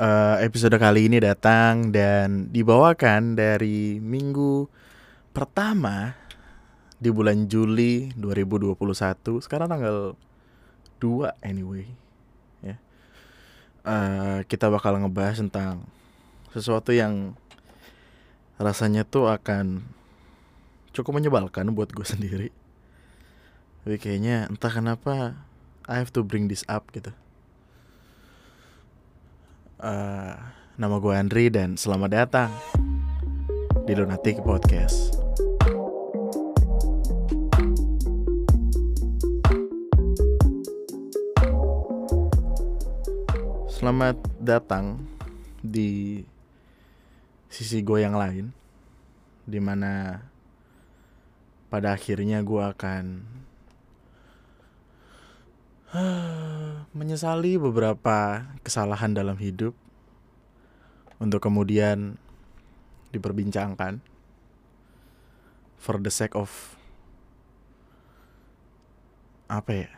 uh, episode kali ini datang dan dibawakan dari minggu pertama di bulan Juli 2021. Sekarang tanggal 2 anyway. Ya. Uh, kita bakal ngebahas tentang sesuatu yang rasanya tuh akan cukup menyebalkan buat gue sendiri. Tapi kayaknya entah kenapa I have to bring this up gitu. Uh, nama gue Andri dan selamat datang di Lunatic Podcast. Selamat datang di sisi gue yang lain, di mana pada akhirnya gue akan menyesali beberapa kesalahan dalam hidup untuk kemudian diperbincangkan. For the sake of apa ya?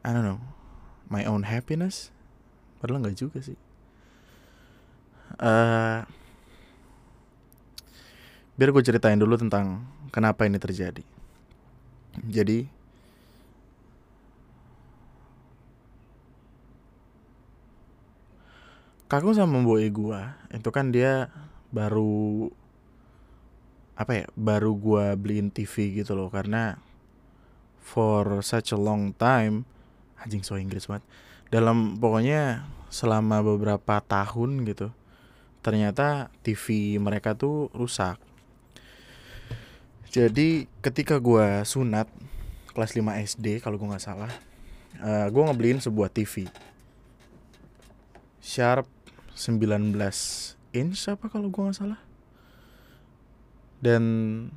I don't know. My own happiness? Padahal nggak juga sih. Uh, biar gue ceritain dulu tentang kenapa ini terjadi. Jadi Kakung sama boy gua itu kan dia baru apa ya baru gua beliin TV gitu loh. Karena for such a long time anjing so Inggris banget. Dalam pokoknya selama beberapa tahun gitu ternyata TV mereka tuh rusak. Jadi ketika gua sunat kelas 5 SD kalau gua nggak salah uh, gua ngebeliin sebuah TV Sharp 19 inch apa kalau gue nggak salah. Dan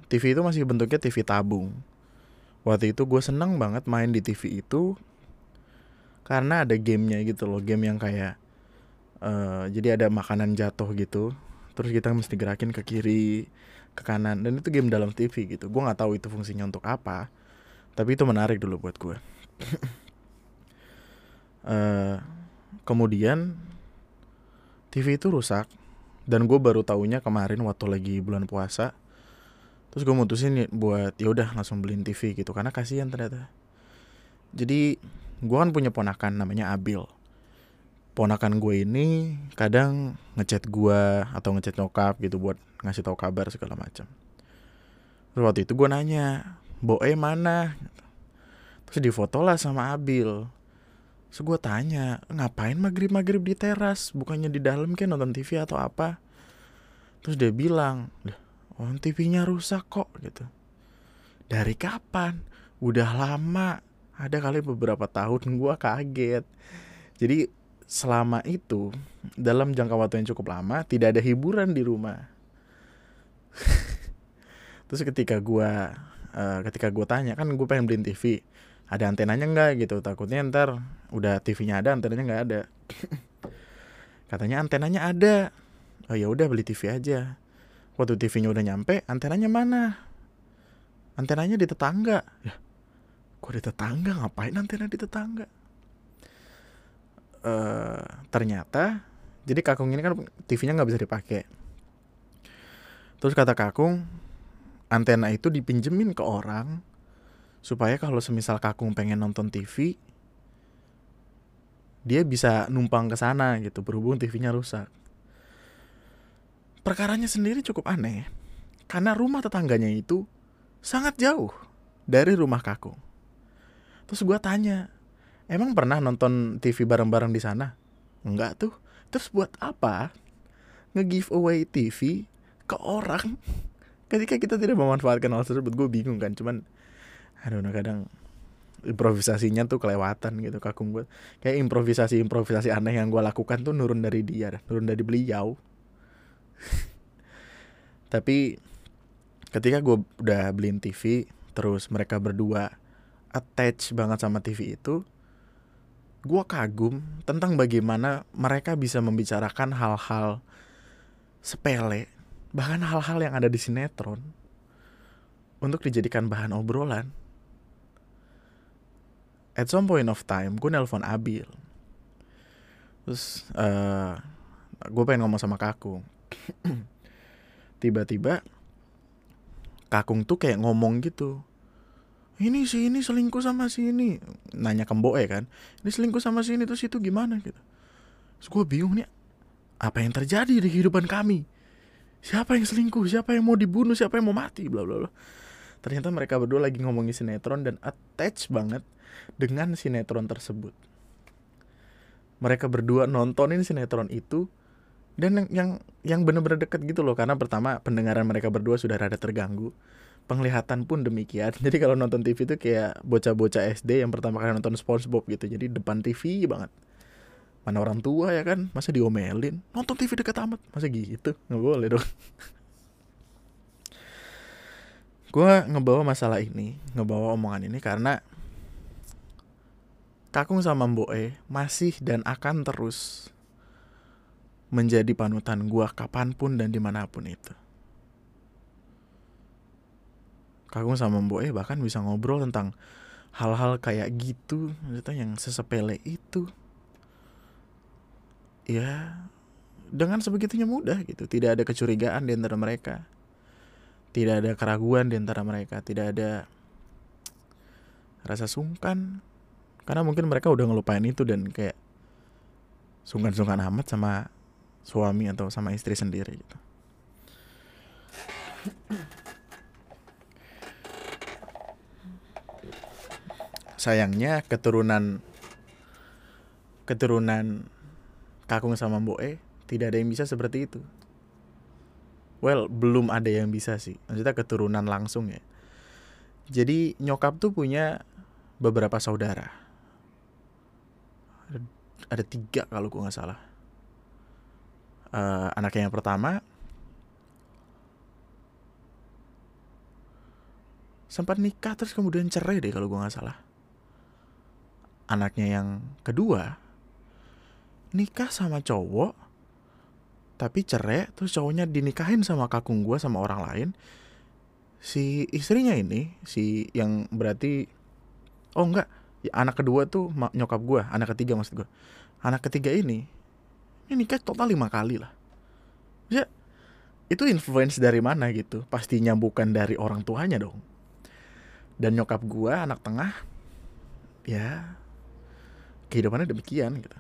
TV itu masih bentuknya TV tabung. Waktu itu gue seneng banget main di TV itu karena ada gamenya gitu loh game yang kayak uh, jadi ada makanan jatuh gitu terus kita mesti gerakin ke kiri ke kanan dan itu game dalam TV gitu. Gue nggak tahu itu fungsinya untuk apa tapi itu menarik dulu buat gue uh, kemudian TV itu rusak. Dan gue baru taunya kemarin waktu lagi bulan puasa terus gue mutusin buat ya udah langsung beliin TV gitu karena kasihan ternyata. Jadi gue kan punya ponakan namanya Abil. Ponakan gue ini kadang ngechat gue atau ngechat nyokap gitu buat ngasih tahu kabar segala macam. Terus waktu itu gue nanya boe mana? Terus difoto lah sama Abil So gue tanya, ngapain maghrib-maghrib di teras? Bukannya di dalam kan nonton TV atau apa? Terus dia bilang, oh TV-nya rusak kok gitu. Dari kapan? Udah lama. Ada kali beberapa tahun gue kaget. Jadi selama itu dalam jangka waktu yang cukup lama tidak ada hiburan di rumah. Terus ketika gue uh, ketika gue tanya kan gue pengen beliin TV ada antenanya enggak gitu? Takutnya ntar udah TV-nya ada antenanya nggak ada. Katanya antenanya ada. Oh ya udah beli TV aja. Waktu TV-nya udah nyampe antenanya mana? Antenanya di tetangga. Ya kok di tetangga? Ngapain antena di tetangga? Uh, ternyata jadi kakung ini kan TV-nya nggak bisa dipakai. Terus kata kakung antena itu dipinjemin ke orang supaya kalau semisal kakung pengen nonton TV dia bisa numpang ke sana gitu berhubung TV-nya rusak. Perkaranya sendiri cukup aneh karena rumah tetangganya itu sangat jauh dari rumah kakung. Terus gue tanya, emang pernah nonton TV bareng-bareng di sana? Enggak tuh. Terus buat apa nge-giveaway TV ke orang ketika kita tidak memanfaatkan hal tersebut? Gue bingung kan, cuman aduh nah kadang improvisasinya tuh kelewatan gitu kakung gue kayak improvisasi improvisasi aneh yang gue lakukan tuh nurun dari dia nurun dari beliau. Tapi ketika gue udah beliin TV terus mereka berdua attach banget sama TV itu gue kagum tentang bagaimana mereka bisa membicarakan hal-hal sepele bahkan hal-hal yang ada di sinetron untuk dijadikan bahan obrolan at some point of time gue nelpon Abil. Terus uh, gue pengen ngomong sama kakung. Tiba-tiba kakung tuh kayak ngomong gitu. Ini si ini selingkuh sama si ini. Nanya ke mbok ya kan ini selingkuh sama si ini terus itu gimana? Gitu. Terus gue bingung nih apa yang terjadi di kehidupan kami? Siapa yang selingkuh? Siapa yang mau dibunuh? Siapa yang mau mati? Bla bla bla. Ternyata mereka berdua lagi ngomongin sinetron dan attach banget dengan sinetron tersebut. Mereka berdua nontonin sinetron itu dan yang yang, yang bener-bener deket gitu loh karena pertama pendengaran mereka berdua sudah rada terganggu. Penglihatan pun demikian. Jadi kalau nonton TV itu kayak bocah-bocah SD yang pertama kali nonton SpongeBob gitu. Jadi depan TV banget. Mana orang tua ya kan? Masa diomelin? Nonton TV dekat amat. Masa gitu? Nggak boleh dong. Gue ngebawa masalah ini ngebawa omongan ini karena Kakung sama Mbok E masih dan akan terus menjadi panutan gue kapan pun dan di mana pun itu. Kakung sama Mbok E bahkan bisa ngobrol tentang hal-hal kayak gitu, maksudnya yang sesepele itu. Ya, dengan sebegitunya mudah gitu. Tidak ada kecurigaan di antara mereka. Tidak ada keraguan di antara mereka. Tidak ada rasa sungkan, karena mungkin mereka udah ngelupain itu dan kayak sungkan-sungkan amat sama suami atau sama istri sendiri gitu. Sayangnya keturunan keturunan Kakung sama Mbok E tidak ada yang bisa seperti itu. Well, belum ada yang bisa sih. Maksudnya keturunan langsung ya. Jadi nyokap tuh punya beberapa saudara ada, tiga kalau gue nggak salah. Uh, anaknya yang pertama sempat nikah terus kemudian cerai deh kalau gue nggak salah. Anaknya yang kedua nikah sama cowok tapi cerai terus cowoknya dinikahin sama kakung gue sama orang lain. Si istrinya ini si yang berarti oh enggak ya, anak kedua tuh nyokap gue anak ketiga maksud gue anak ketiga ini ini nikah total lima kali lah. Ya itu influence dari mana gitu? Pastinya bukan dari orang tuanya dong. Dan nyokap gue anak tengah ya kehidupannya demikian gitu.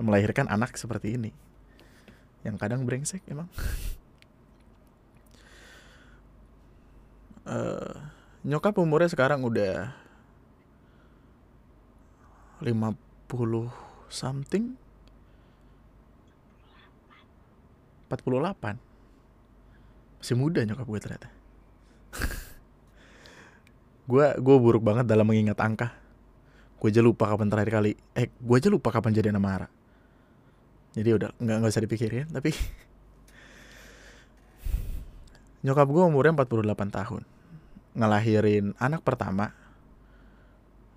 Melahirkan anak seperti ini. Yang kadang brengsek emang. Uh, nyokap umurnya sekarang udah 50 something? 48 masih muda nyokap gue ternyata. Gue gue buruk banget dalam mengingat angka. Gue aja lupa kapan terakhir kali eh gue aja lupa kapan jadi nama Ara. Jadi udah nggak nggak usah dipikirin tapi nyokap gue umurnya 48 tahun. Ngelahirin anak pertama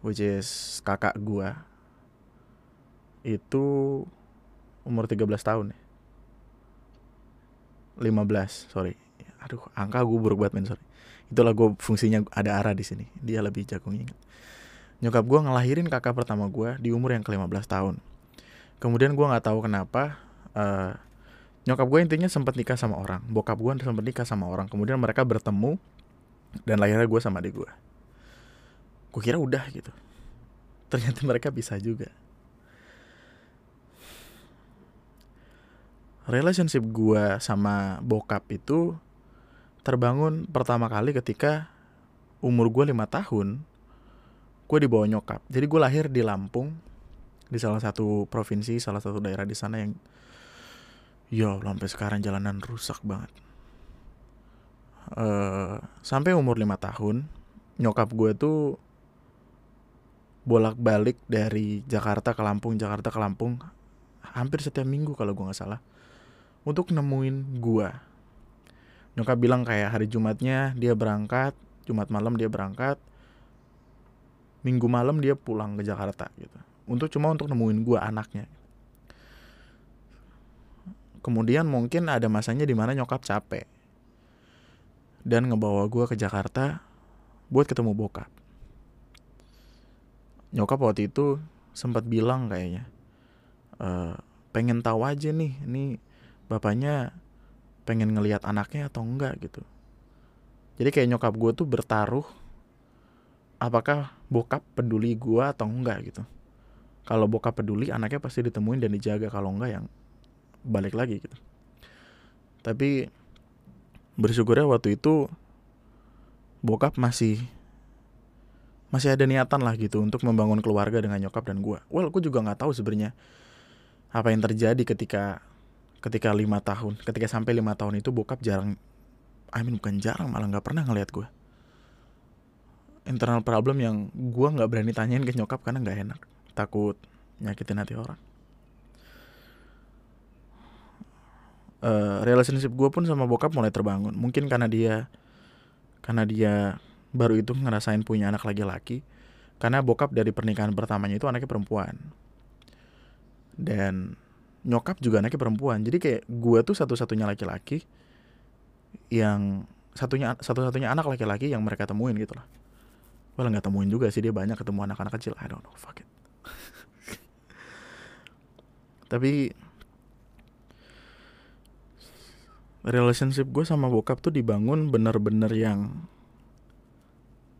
which is kakak gua itu umur 13 tahun ya. 15 sorry. Aduh angka gue buruk banget men sorry. Itulah gue fungsinya ada arah di sini. Dia lebih jago ingat. Nyokap gue ngelahirin kakak pertama gue di umur yang ke-15 tahun. Kemudian gue nggak tahu kenapa uh, nyokap gue intinya sempat nikah sama orang. Bokap gue sempat nikah sama orang. Kemudian mereka bertemu dan lahirnya gue sama adik gue gue kira udah gitu. Ternyata mereka bisa juga. Relationship gue sama bokap itu terbangun pertama kali ketika umur gue lima tahun gue dibawa nyokap. Jadi gue lahir di Lampung di salah satu provinsi salah satu daerah di sana yang ya sampai sekarang jalanan rusak banget. Uh, sampai umur lima tahun nyokap gue tuh bolak-balik dari Jakarta ke Lampung, Jakarta ke Lampung hampir setiap minggu kalau gue nggak salah untuk nemuin gue. Nyokap bilang kayak hari Jumatnya dia berangkat, Jumat malam dia berangkat, Minggu malam dia pulang ke Jakarta gitu. Untuk cuma untuk nemuin gue anaknya. Kemudian mungkin ada masanya di mana nyokap capek dan ngebawa gue ke Jakarta buat ketemu bokap nyokap waktu itu sempat bilang kayaknya uh, pengen tahu aja nih ini bapaknya pengen ngelihat anaknya atau enggak gitu. Jadi kayak nyokap gue tuh bertaruh apakah bokap peduli gue atau enggak gitu. Kalau bokap peduli anaknya pasti ditemuin dan dijaga. Kalau enggak yang balik lagi gitu. Tapi bersyukurnya waktu itu bokap masih masih ada niatan lah gitu untuk membangun keluarga dengan nyokap dan gue. Well, gue juga nggak tahu sebenarnya apa yang terjadi ketika ketika lima tahun, ketika sampai lima tahun itu bokap jarang, I mean bukan jarang malah nggak pernah ngeliat gue. Internal problem yang gue nggak berani tanyain ke nyokap karena nggak enak, takut nyakitin hati orang. Uh, relationship gue pun sama bokap mulai terbangun. Mungkin karena dia karena dia baru itu ngerasain punya anak laki-laki karena bokap dari pernikahan pertamanya itu anaknya perempuan. Dan nyokap juga anaknya perempuan. Jadi kayak gue tuh satu-satunya laki-laki yang satunya satu-satunya anak laki-laki yang mereka temuin gitu lah. Well nggak temuin juga sih dia banyak ketemu anak-anak kecil. I don't know fuck it. Tapi relationship gue sama bokap tuh dibangun bener-bener yang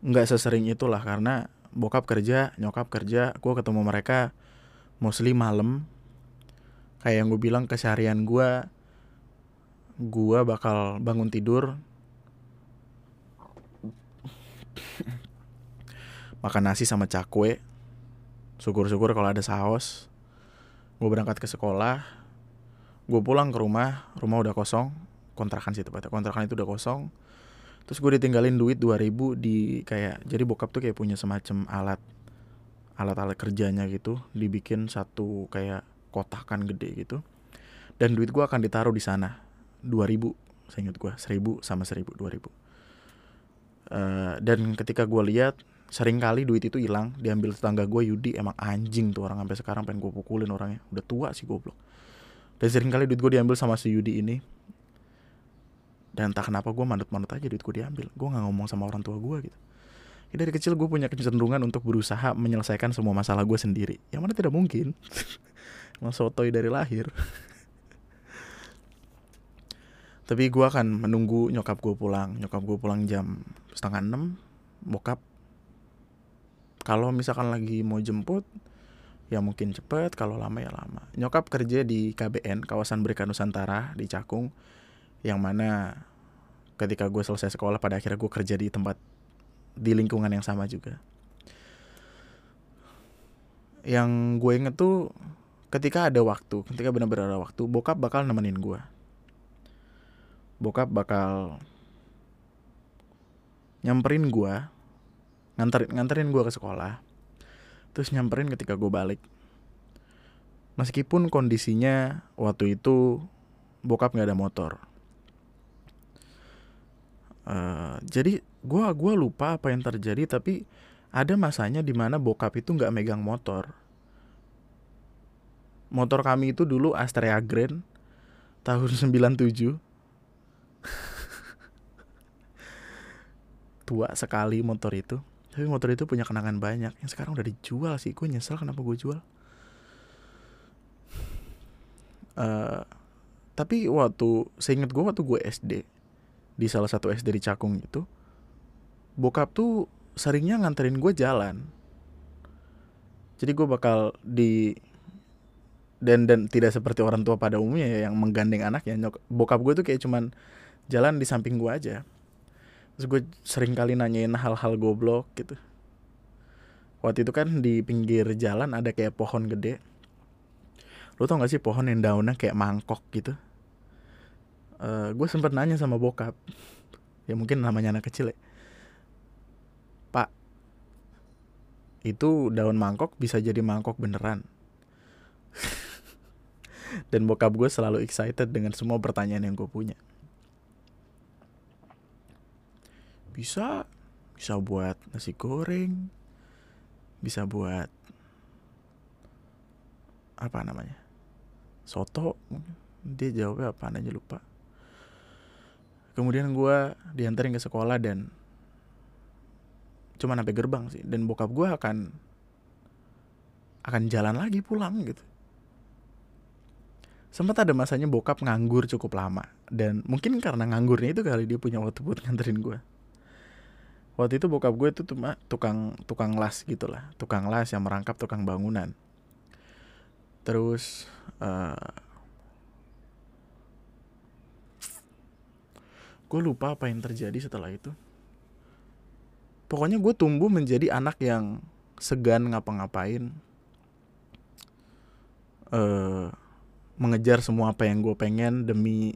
nggak sesering itulah karena bokap kerja nyokap kerja gue ketemu mereka mostly malam. Kayak yang gue bilang keseharian gue gue bakal bangun tidur. Makan nasi sama cakwe. Syukur-syukur kalau ada saus gue berangkat ke sekolah. Gue pulang ke rumah rumah udah kosong. Kontrakan sih tepatnya kontrakan itu udah kosong terus gue ditinggalin duit 2000 di kayak jadi bokap tuh kayak punya semacam alat alat-alat kerjanya gitu dibikin satu kayak kotakan gede gitu. Dan duit gue akan ditaruh di sana 2000 saya ingat gue 1000 sama 1000 2000 uh, dan ketika gue lihat sering kali duit itu hilang diambil tetangga gue Yudi emang anjing tuh orang sampai sekarang pengen gue pukulin orangnya. Udah tua sih goblok. Dan sering kali duit gue diambil sama si Yudi ini dan entah kenapa gue manut-manut aja duit gue diambil. Gue nggak ngomong sama orang tua gue gitu. Ya, dari kecil gue punya kecenderungan untuk berusaha menyelesaikan semua masalah gue sendiri. Yang mana tidak mungkin. Emang sotoy dari lahir. Tapi gue akan menunggu nyokap gue pulang. Nyokap gue pulang jam setengah enam bokap. Kalau misalkan lagi mau jemput ya mungkin cepet. Kalau lama ya lama. Nyokap kerja di KBN kawasan Berikan Nusantara di Cakung yang mana ketika gue selesai sekolah pada akhirnya gue kerja di tempat di lingkungan yang sama juga. Yang gue inget tuh ketika ada waktu ketika benar-benar ada waktu bokap bakal nemenin gue bokap bakal nyamperin gue nganterin nganterin gue ke sekolah terus nyamperin ketika gue balik. Meskipun kondisinya waktu itu bokap nggak ada motor Uh, jadi gue gua lupa apa yang terjadi tapi ada masanya di mana bokap itu nggak megang motor. Motor kami itu dulu Astrea Grand tahun 97. Tua sekali motor itu. Tapi motor itu punya kenangan banyak. Yang sekarang udah dijual sih. Gue nyesel kenapa gue jual. Uh, tapi waktu, seingat gue waktu gue SD, di salah satu SD di Cakung itu bokap tuh seringnya nganterin gue jalan. Jadi gue bakal di dan dan tidak seperti orang tua pada umumnya ya yang menggandeng anaknya. Nyok bokap gue tuh kayak cuman jalan di samping gue aja. Terus gue sering kali nanyain hal-hal goblok gitu. Waktu itu kan di pinggir jalan ada kayak pohon gede. Lo tau gak sih pohon yang daunnya kayak mangkok gitu uh, eh, gue sempat nanya sama bokap. Ya mungkin namanya anak kecil ya. Pak itu daun mangkok bisa jadi mangkok beneran? Dan bokap gue selalu excited dengan semua pertanyaan yang gue punya. Bisa bisa buat nasi goreng bisa buat apa namanya soto. Dia jawabnya apa aja lupa kemudian gue diantarin ke sekolah dan cuma sampai gerbang sih. Dan bokap gue akan akan jalan lagi pulang gitu. Sempat ada masanya bokap nganggur cukup lama. Dan mungkin karena nganggurnya itu kali dia punya waktu buat nganterin gue waktu itu bokap gue itu cuma tukang tukang las gitulah tukang las yang merangkap tukang bangunan. Terus uh, gue lupa apa yang terjadi setelah itu. Pokoknya gue tumbuh menjadi anak yang segan ngapa-ngapain. Uh, mengejar semua apa yang gue pengen demi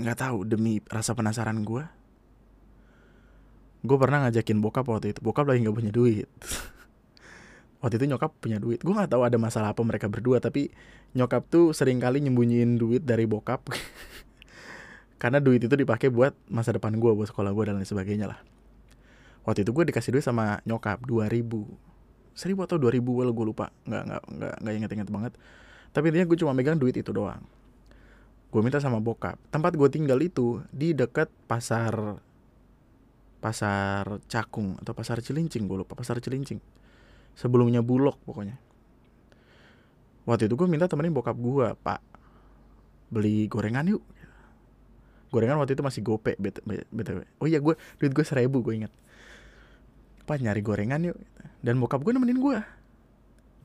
nggak tahu demi rasa penasaran gue gue pernah ngajakin bokap waktu itu. Bokap lagi nggak punya duit. Waktu itu nyokap punya duit. Gue nggak tahu ada masalah apa mereka berdua tapi nyokap tuh sering kali nyembunyiin duit dari bokap karena duit itu dipakai buat masa depan gue buat sekolah gue dan lain sebagainya lah. Waktu itu gue dikasih duit sama nyokap dua ribu. Seribu atau dua ribu well gue lupa. Nggak nggak nggak nggak inget inget banget. Tapi intinya gue cuma megang duit itu doang. Gue minta sama bokap. Tempat gue tinggal itu di dekat pasar pasar Cakung atau pasar Cilincing gue lupa. Pasar Cilincing. Sebelumnya Bulog pokoknya. Waktu itu gue minta temenin bokap gue pak beli gorengan yuk gorengan waktu itu masih gope btw oh iya gue duit gue seribu gue inget pak nyari gorengan yuk dan bokap gue nemenin gue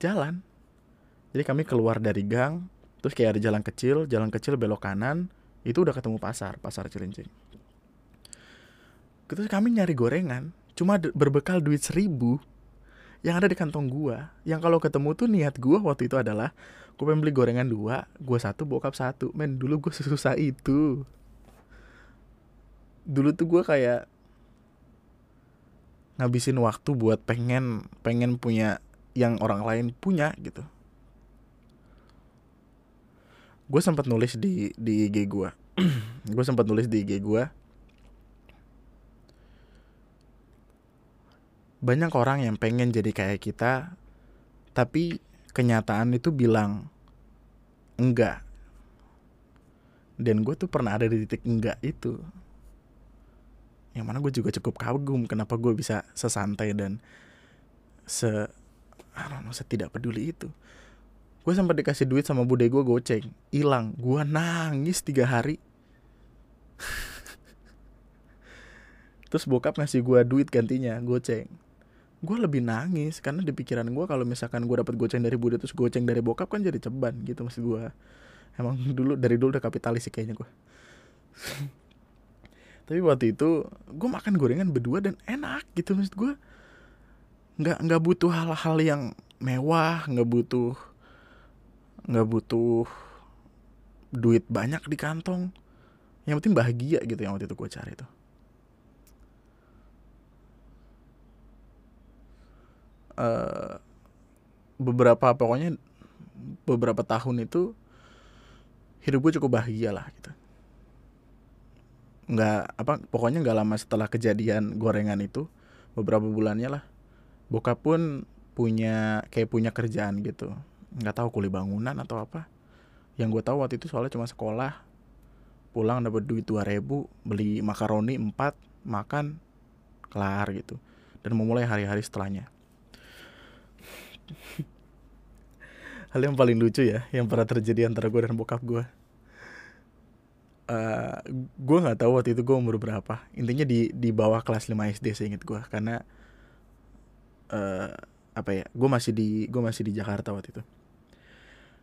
jalan jadi kami keluar dari gang, terus kayak ada jalan kecil, jalan kecil belok kanan, itu udah ketemu pasar, pasar Cilincing. Terus kami nyari gorengan, cuma berbekal duit seribu yang ada di kantong gua. Yang kalau ketemu tuh niat gua waktu itu adalah gue pengen beli gorengan dua, gua satu, bokap satu. Men dulu gue susah itu. Dulu tuh gua kayak ngabisin waktu buat pengen pengen punya yang orang lain punya gitu. Gue sempat nulis di di IG gue gue sempat nulis di IG gue banyak orang yang pengen jadi kayak kita tapi kenyataan itu bilang enggak. Dan gue tuh pernah ada di titik enggak itu yang mana gue juga cukup kagum kenapa gue bisa sesantai dan se know, setidak peduli itu. Gue sempat dikasih duit sama bude gue goceng hilang. Gue nangis tiga hari. Terus bokap ngasih gue duit gantinya goceng. Gue lebih nangis karena di pikiran gue kalau misalkan gue dapat goceng dari bude terus goceng dari bokap kan jadi ceban gitu maksud gue emang dulu dari dulu udah kapitalis sih kayaknya gue tapi waktu itu gue makan gorengan berdua dan enak gitu maksud gue nggak nggak butuh hal-hal yang mewah nggak butuh nggak butuh duit banyak di kantong. Yang penting bahagia gitu yang waktu itu gue cari tuh. Uh, beberapa pokoknya beberapa tahun itu hidup gue cukup bahagia lah gitu nggak apa pokoknya nggak lama setelah kejadian gorengan itu beberapa bulannya lah bokap pun punya kayak punya kerjaan gitu. Nggak tahu kuli bangunan atau apa. Yang gue tahu waktu itu soalnya cuma sekolah. Pulang dapat duit dua ribu beli makaroni empat makan kelar gitu. Dan memulai hari-hari setelahnya. Hal yang paling lucu ya yang pernah terjadi antara gue dan bokap gue uh, gue nggak tahu waktu itu gue umur berapa. Intinya di di bawah kelas 5 SD saya inget gue karena uh, apa ya gue masih di gue masih di Jakarta waktu itu.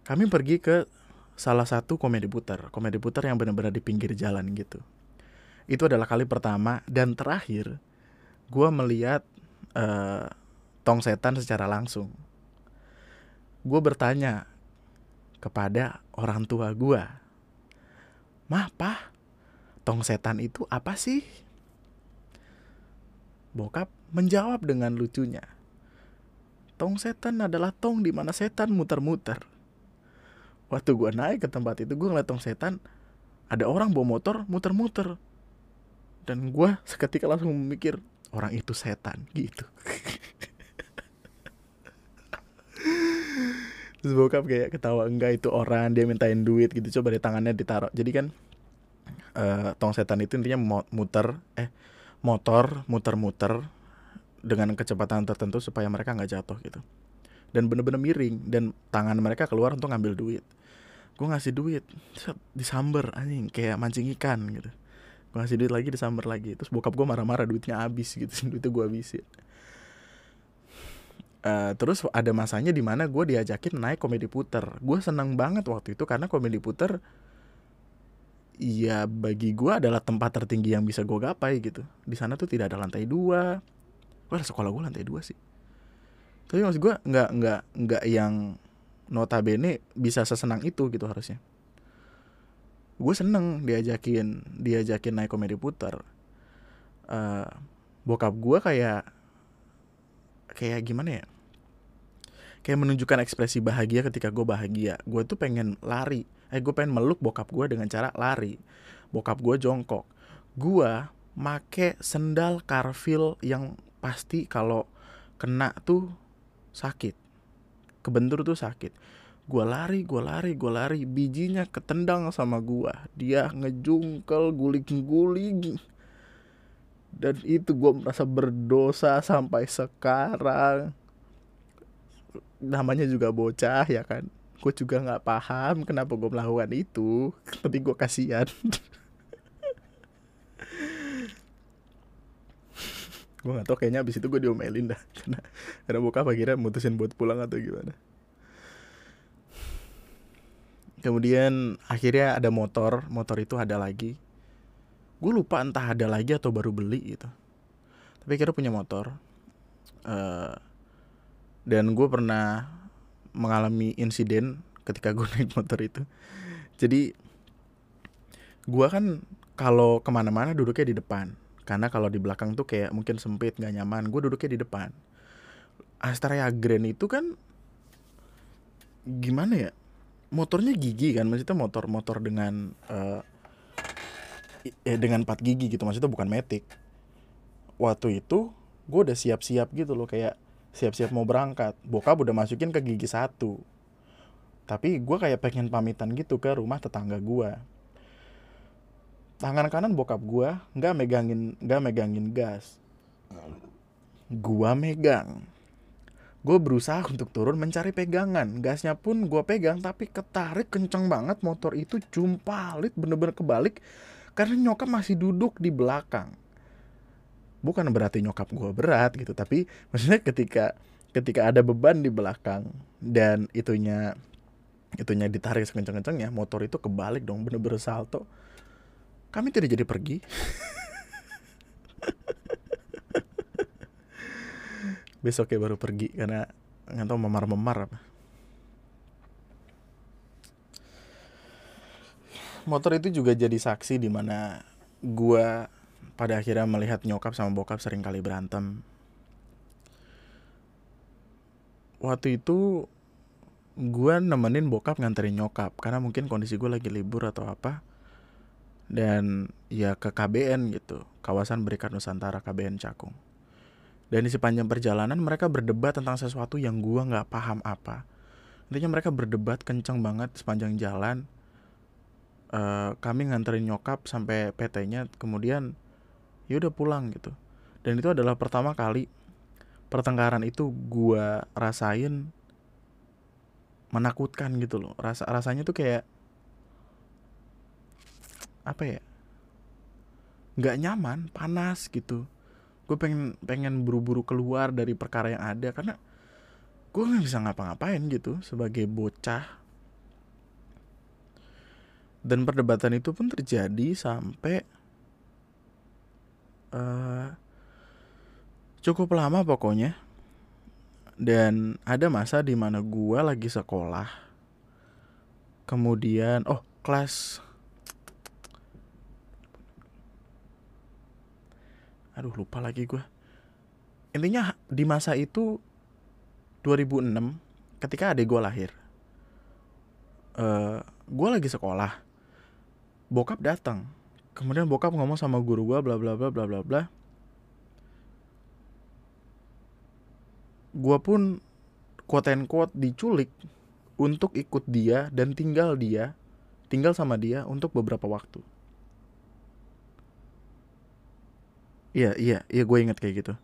Kami pergi ke salah satu komedi putar, komedi putar yang benar-benar di pinggir jalan gitu. Itu adalah kali pertama dan terakhir gue melihat uh, tong setan secara langsung. Gue bertanya kepada orang tua gue, mah pah, tong setan itu apa sih? Bokap menjawab dengan lucunya, tong setan adalah tong di mana setan muter-muter. Waktu gue naik ke tempat itu gue ngeliat tong setan ada orang bawa motor muter-muter. Dan gue seketika langsung memikir orang itu setan gitu terus bokap kayak ketawa enggak itu orang dia mintain duit gitu. Coba di tangannya ditaruh. Jadi kan uh, tong setan itu intinya muter eh motor muter-muter dengan kecepatan tertentu supaya mereka nggak jatuh gitu. Dan bener-bener miring dan tangan mereka keluar untuk ngambil duit. Gue ngasih duit. Disamber anjing kayak mancing ikan gitu. Gue ngasih duit lagi disamber lagi. Terus bokap gue marah-marah duitnya habis gitu. Duitnya gue habisin Uh, terus ada masanya di mana gue diajakin naik komedi puter. Gue seneng banget waktu itu karena komedi puter ya bagi gue adalah tempat tertinggi yang bisa gue gapai gitu. Di sana tuh tidak ada lantai dua. Wah sekolah gue lantai dua sih. Tapi maksud gue nggak nggak nggak yang notabene bisa sesenang itu gitu harusnya. Gue seneng diajakin diajakin naik komedi puter. Uh, bokap gue kayak kayak gimana ya? Kayak menunjukkan ekspresi bahagia ketika gue bahagia. Gue tuh pengen lari. Eh gue pengen meluk bokap gue dengan cara lari. Bokap gue jongkok. Gue make sendal karfil yang pasti kalau kena tuh sakit. Kebentur tuh sakit. Gue lari gue lari gue lari. Bijinya ketendang sama gue. Dia ngejungkel guling-guling dan itu gue merasa berdosa sampai sekarang. Namanya juga bocah ya kan? Gue juga nggak paham kenapa gue melakukan itu. Tapi gue kasihan. Gue gak tau kayaknya abis itu gue diomelin dah. Karena karena bokap akhirnya mutusin buat pulang atau gimana. Kemudian akhirnya ada motor. Motor itu ada lagi gue lupa entah ada lagi atau baru beli gitu. Tapi kira punya motor uh, dan gue pernah mengalami insiden ketika gue naik motor itu. Jadi gue kan kalau ke mana-mana duduknya di depan. Karena kalau di belakang tuh kayak mungkin sempit nggak nyaman gue duduknya di depan. Astrea Grand itu kan gimana ya motornya gigi kan? Maksudnya motor-motor dengan uh, eh, dengan empat gigi gitu maksudnya bukan metik. Waktu itu gue udah siap-siap gitu loh kayak siap-siap mau berangkat. Bokap udah masukin ke gigi satu. Tapi gue kayak pengen pamitan gitu ke rumah tetangga gue tangan kanan bokap gue nggak megangin nggak megangin gas. Gue megang. Gue berusaha untuk turun mencari pegangan. Gasnya pun gue pegang tapi ketarik kenceng banget. Motor itu jumpalit bener-bener kebalik karena nyokap masih duduk di belakang. Bukan berarti nyokap gue berat gitu tapi maksudnya ketika ketika ada beban di belakang dan itunya itunya ditarik sekencang-kencangnya motor itu kebalik dong bener-bener salto kami tidak jadi pergi. Besoknya baru pergi karena nggak tahu memar-memar apa motor itu juga jadi saksi di mana gua pada akhirnya melihat nyokap sama bokap sering kali berantem. Waktu itu gua nemenin bokap nganterin nyokap karena mungkin kondisi gue lagi libur atau apa. Dan ya ke KBN gitu kawasan Berikat Nusantara KBN Cakung. Dan di sepanjang perjalanan mereka berdebat tentang sesuatu yang gua nggak paham apa. Intinya mereka berdebat kencang banget sepanjang jalan uh, kami nganterin nyokap sampai PT-nya kemudian ya udah pulang gitu. Dan itu adalah pertama kali pertengkaran itu gua rasain menakutkan gitu loh. Rasa rasanya tuh kayak apa ya? Nggak nyaman panas gitu. Gue pengen pengen buru-buru keluar dari perkara yang ada karena gue nggak bisa ngapa-ngapain gitu sebagai bocah dan perdebatan itu pun terjadi sampai uh, cukup lama pokoknya. Dan ada masa di mana gue lagi sekolah. Kemudian oh kelas aduh lupa lagi gue intinya di masa itu 2006 ketika adik gue lahir uh, eh, gue lagi sekolah bokap datang. Kemudian bokap ngomong sama guru gue bla bla bla bla bla bla. Gue pun quote and quote diculik untuk ikut dia dan tinggal dia tinggal sama dia untuk beberapa waktu. Iya iya iya gue inget kayak gitu.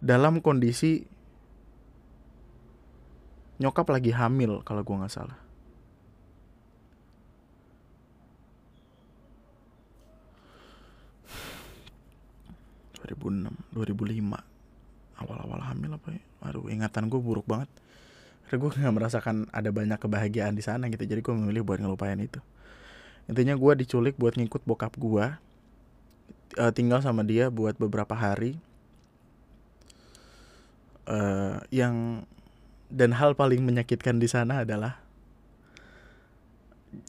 Dalam kondisi nyokap lagi hamil kalau gue nggak salah 2006 2005 awal-awal hamil apa ya? Aduh ingatan gue buruk banget. Karena gue nggak merasakan ada banyak kebahagiaan di sana gitu. Jadi gue memilih buat ngelupain itu. Intinya gue diculik buat ngikut bokap gue uh, tinggal sama dia buat beberapa hari. Uh, yang dan hal paling menyakitkan di sana adalah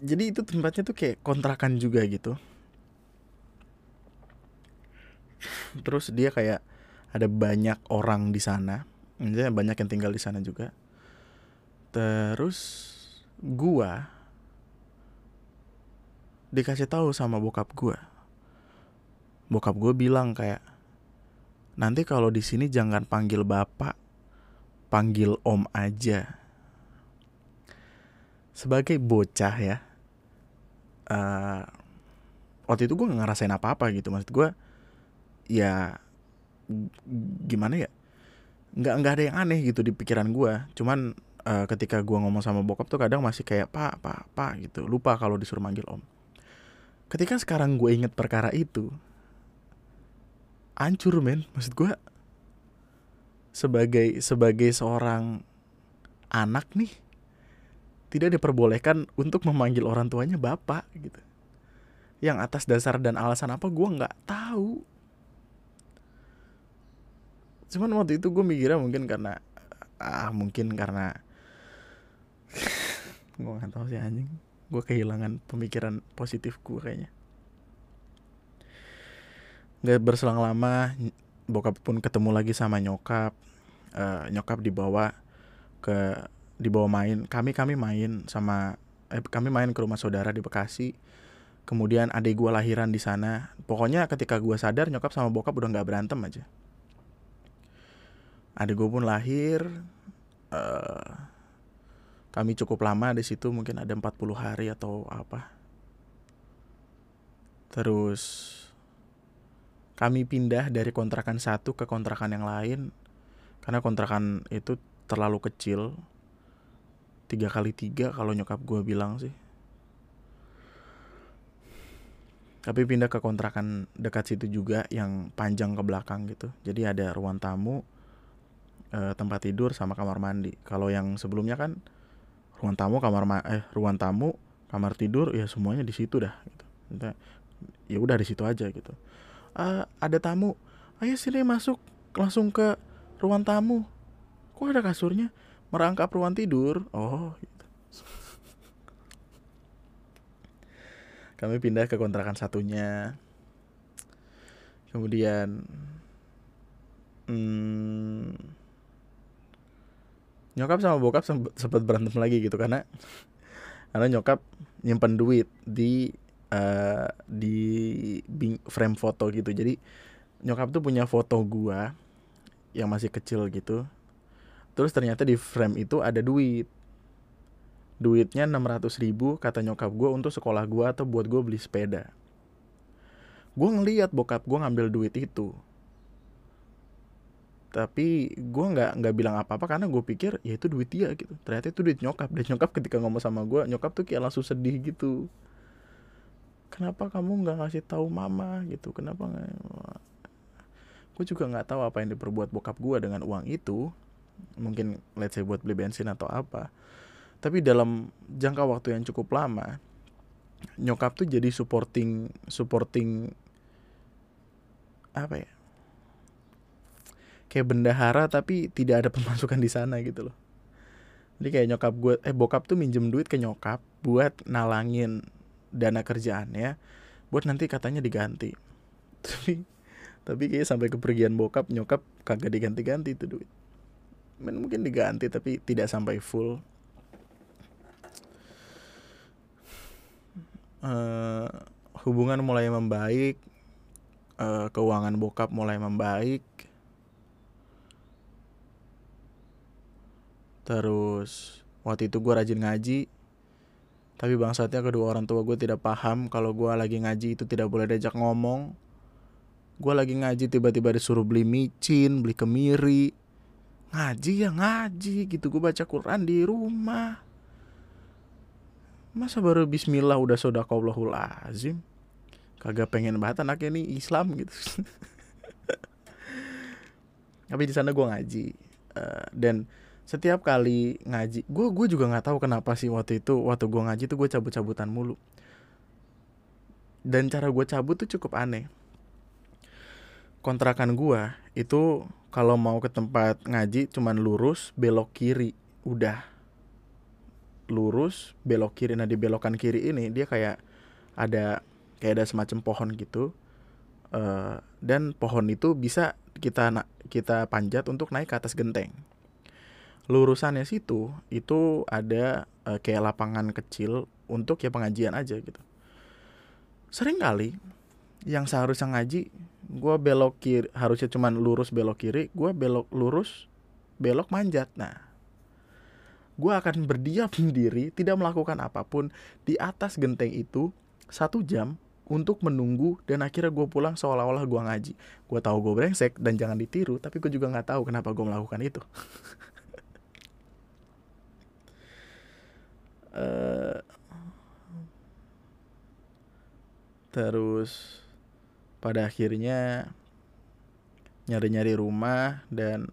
jadi itu tempatnya tuh kayak kontrakan juga gitu terus dia kayak ada banyak orang di sana. Maksudnya banyak yang tinggal di sana juga. Terus gua dikasih tahu sama bokap gua. Bokap gua bilang kayak nanti kalau di sini jangan panggil bapak panggil om aja. Sebagai bocah ya uh, waktu itu gue gak ngerasain apa-apa gitu. Maksud gue ya gimana ya? Nggak nggak ada yang aneh gitu di pikiran gue cuman uh, ketika gue ngomong sama bokap tuh kadang masih kayak pak pak pak gitu. Lupa kalau disuruh manggil om. Ketika sekarang gue inget perkara itu ancur men. Maksud gue sebagai sebagai seorang anak nih tidak diperbolehkan untuk memanggil orang tuanya bapak gitu. Yang atas dasar dan alasan apa gue nggak tahu cuman waktu itu gue mikirnya mungkin karena ah mungkin karena gue nggak tahu sih anjing. Gue kehilangan pemikiran positif gue kayaknya. Nggak berselang lama bokap pun ketemu lagi sama nyokap. Uh, nyokap dibawa ke dibawa main. Kami kami main sama eh, kami main ke rumah saudara di Bekasi. Kemudian adik gue lahiran di sana. Pokoknya ketika gue sadar nyokap sama bokap udah nggak berantem aja adik gue pun lahir uh, kami cukup lama di situ mungkin ada 40 hari atau apa. Terus kami pindah dari kontrakan satu ke kontrakan yang lain karena kontrakan itu terlalu kecil. Tiga kali tiga kalau nyokap gue bilang sih. Tapi pindah ke kontrakan dekat situ juga yang panjang ke belakang gitu. Jadi ada ruang tamu uh, tempat tidur sama kamar mandi. Kalau yang sebelumnya kan ruang tamu, kamar ma eh ruang tamu, kamar tidur ya semuanya di situ dah gitu. Ya udah di situ aja gitu. Uh, ada tamu, ayo sini masuk langsung ke ruang tamu. Kok ada kasurnya? Merangkap ruang tidur. Oh, gitu. Kami pindah ke kontrakan satunya. Kemudian hmm, nyokap sama bokap sempat berantem lagi gitu karena karena nyokap nyimpen duit di uh, di frame foto gitu. Jadi nyokap tuh punya foto gua yang masih kecil gitu. Terus ternyata di frame itu ada duit. Duitnya 600 ribu kata nyokap gue untuk sekolah gue atau buat gue beli sepeda. Gue ngeliat bokap gue ngambil duit itu tapi gue nggak nggak bilang apa apa karena gue pikir ya itu duit dia gitu. Ternyata itu duit nyokap. Dan nyokap ketika ngomong sama gue nyokap tuh kayak langsung sedih gitu. Kenapa kamu nggak ngasih tahu mama? gitu. Kenapa nggak gue juga nggak tahu apa yang diperbuat bokap gue dengan uang itu. Mungkin let's say buat beli bensin atau apa. Tapi dalam jangka waktu yang cukup lama nyokap tuh jadi supporting supporting apa ya kayak bendahara tapi tidak ada pemasukan di sana gitu loh. Jadi kayak nyokap gue eh bokap tuh minjem duit ke nyokap buat nalangin dana kerjaannya buat nanti katanya diganti. Tapi tapi kayak sampai kepergian bokap nyokap kagak diganti-ganti itu duit. Mungkin diganti tapi tidak sampai full. Uh, hubungan mulai membaik uh, keuangan bokap mulai membaik Terus waktu itu gue rajin ngaji. Tapi bangsatnya kedua orang tua gue tidak paham Kalau gue lagi ngaji itu tidak boleh diajak ngomong. Gue lagi ngaji tiba-tiba disuruh beli micin, beli kemiri. Ngaji ya ngaji gitu gue baca Quran di rumah. Masa baru Bismillah udah sodakallahul azim? Kagak pengen banget anaknya nih Islam gitu. Tapi di sana gue ngaji uh, dan setiap kali ngaji gue gue juga nggak tahu kenapa sih waktu itu waktu gue ngaji tuh gue cabut-cabutan mulu. Dan cara gue cabut tuh cukup aneh. Kontrakan gue itu kalau mau ke tempat ngaji cuman lurus belok kiri udah. Lurus belok kiri nah di belokan kiri ini dia kayak ada kayak ada semacam pohon gitu. Uh, dan pohon itu bisa kita kita panjat untuk naik ke atas genteng lurusannya situ itu ada uh, kayak lapangan kecil untuk ya pengajian aja gitu. Sering kali yang seharusnya ngaji gue belok kiri harusnya cuman lurus belok kiri gue belok lurus belok manjat. Nah gue akan berdiam sendiri tidak melakukan apa pun di atas genteng itu satu jam untuk menunggu dan akhirnya gue pulang seolah-olah gue ngaji. Gue tahu gue brengsek dan jangan ditiru tapi gue juga nggak tahu kenapa gue melakukan itu uh, terus pada akhirnya nyari-nyari rumah dan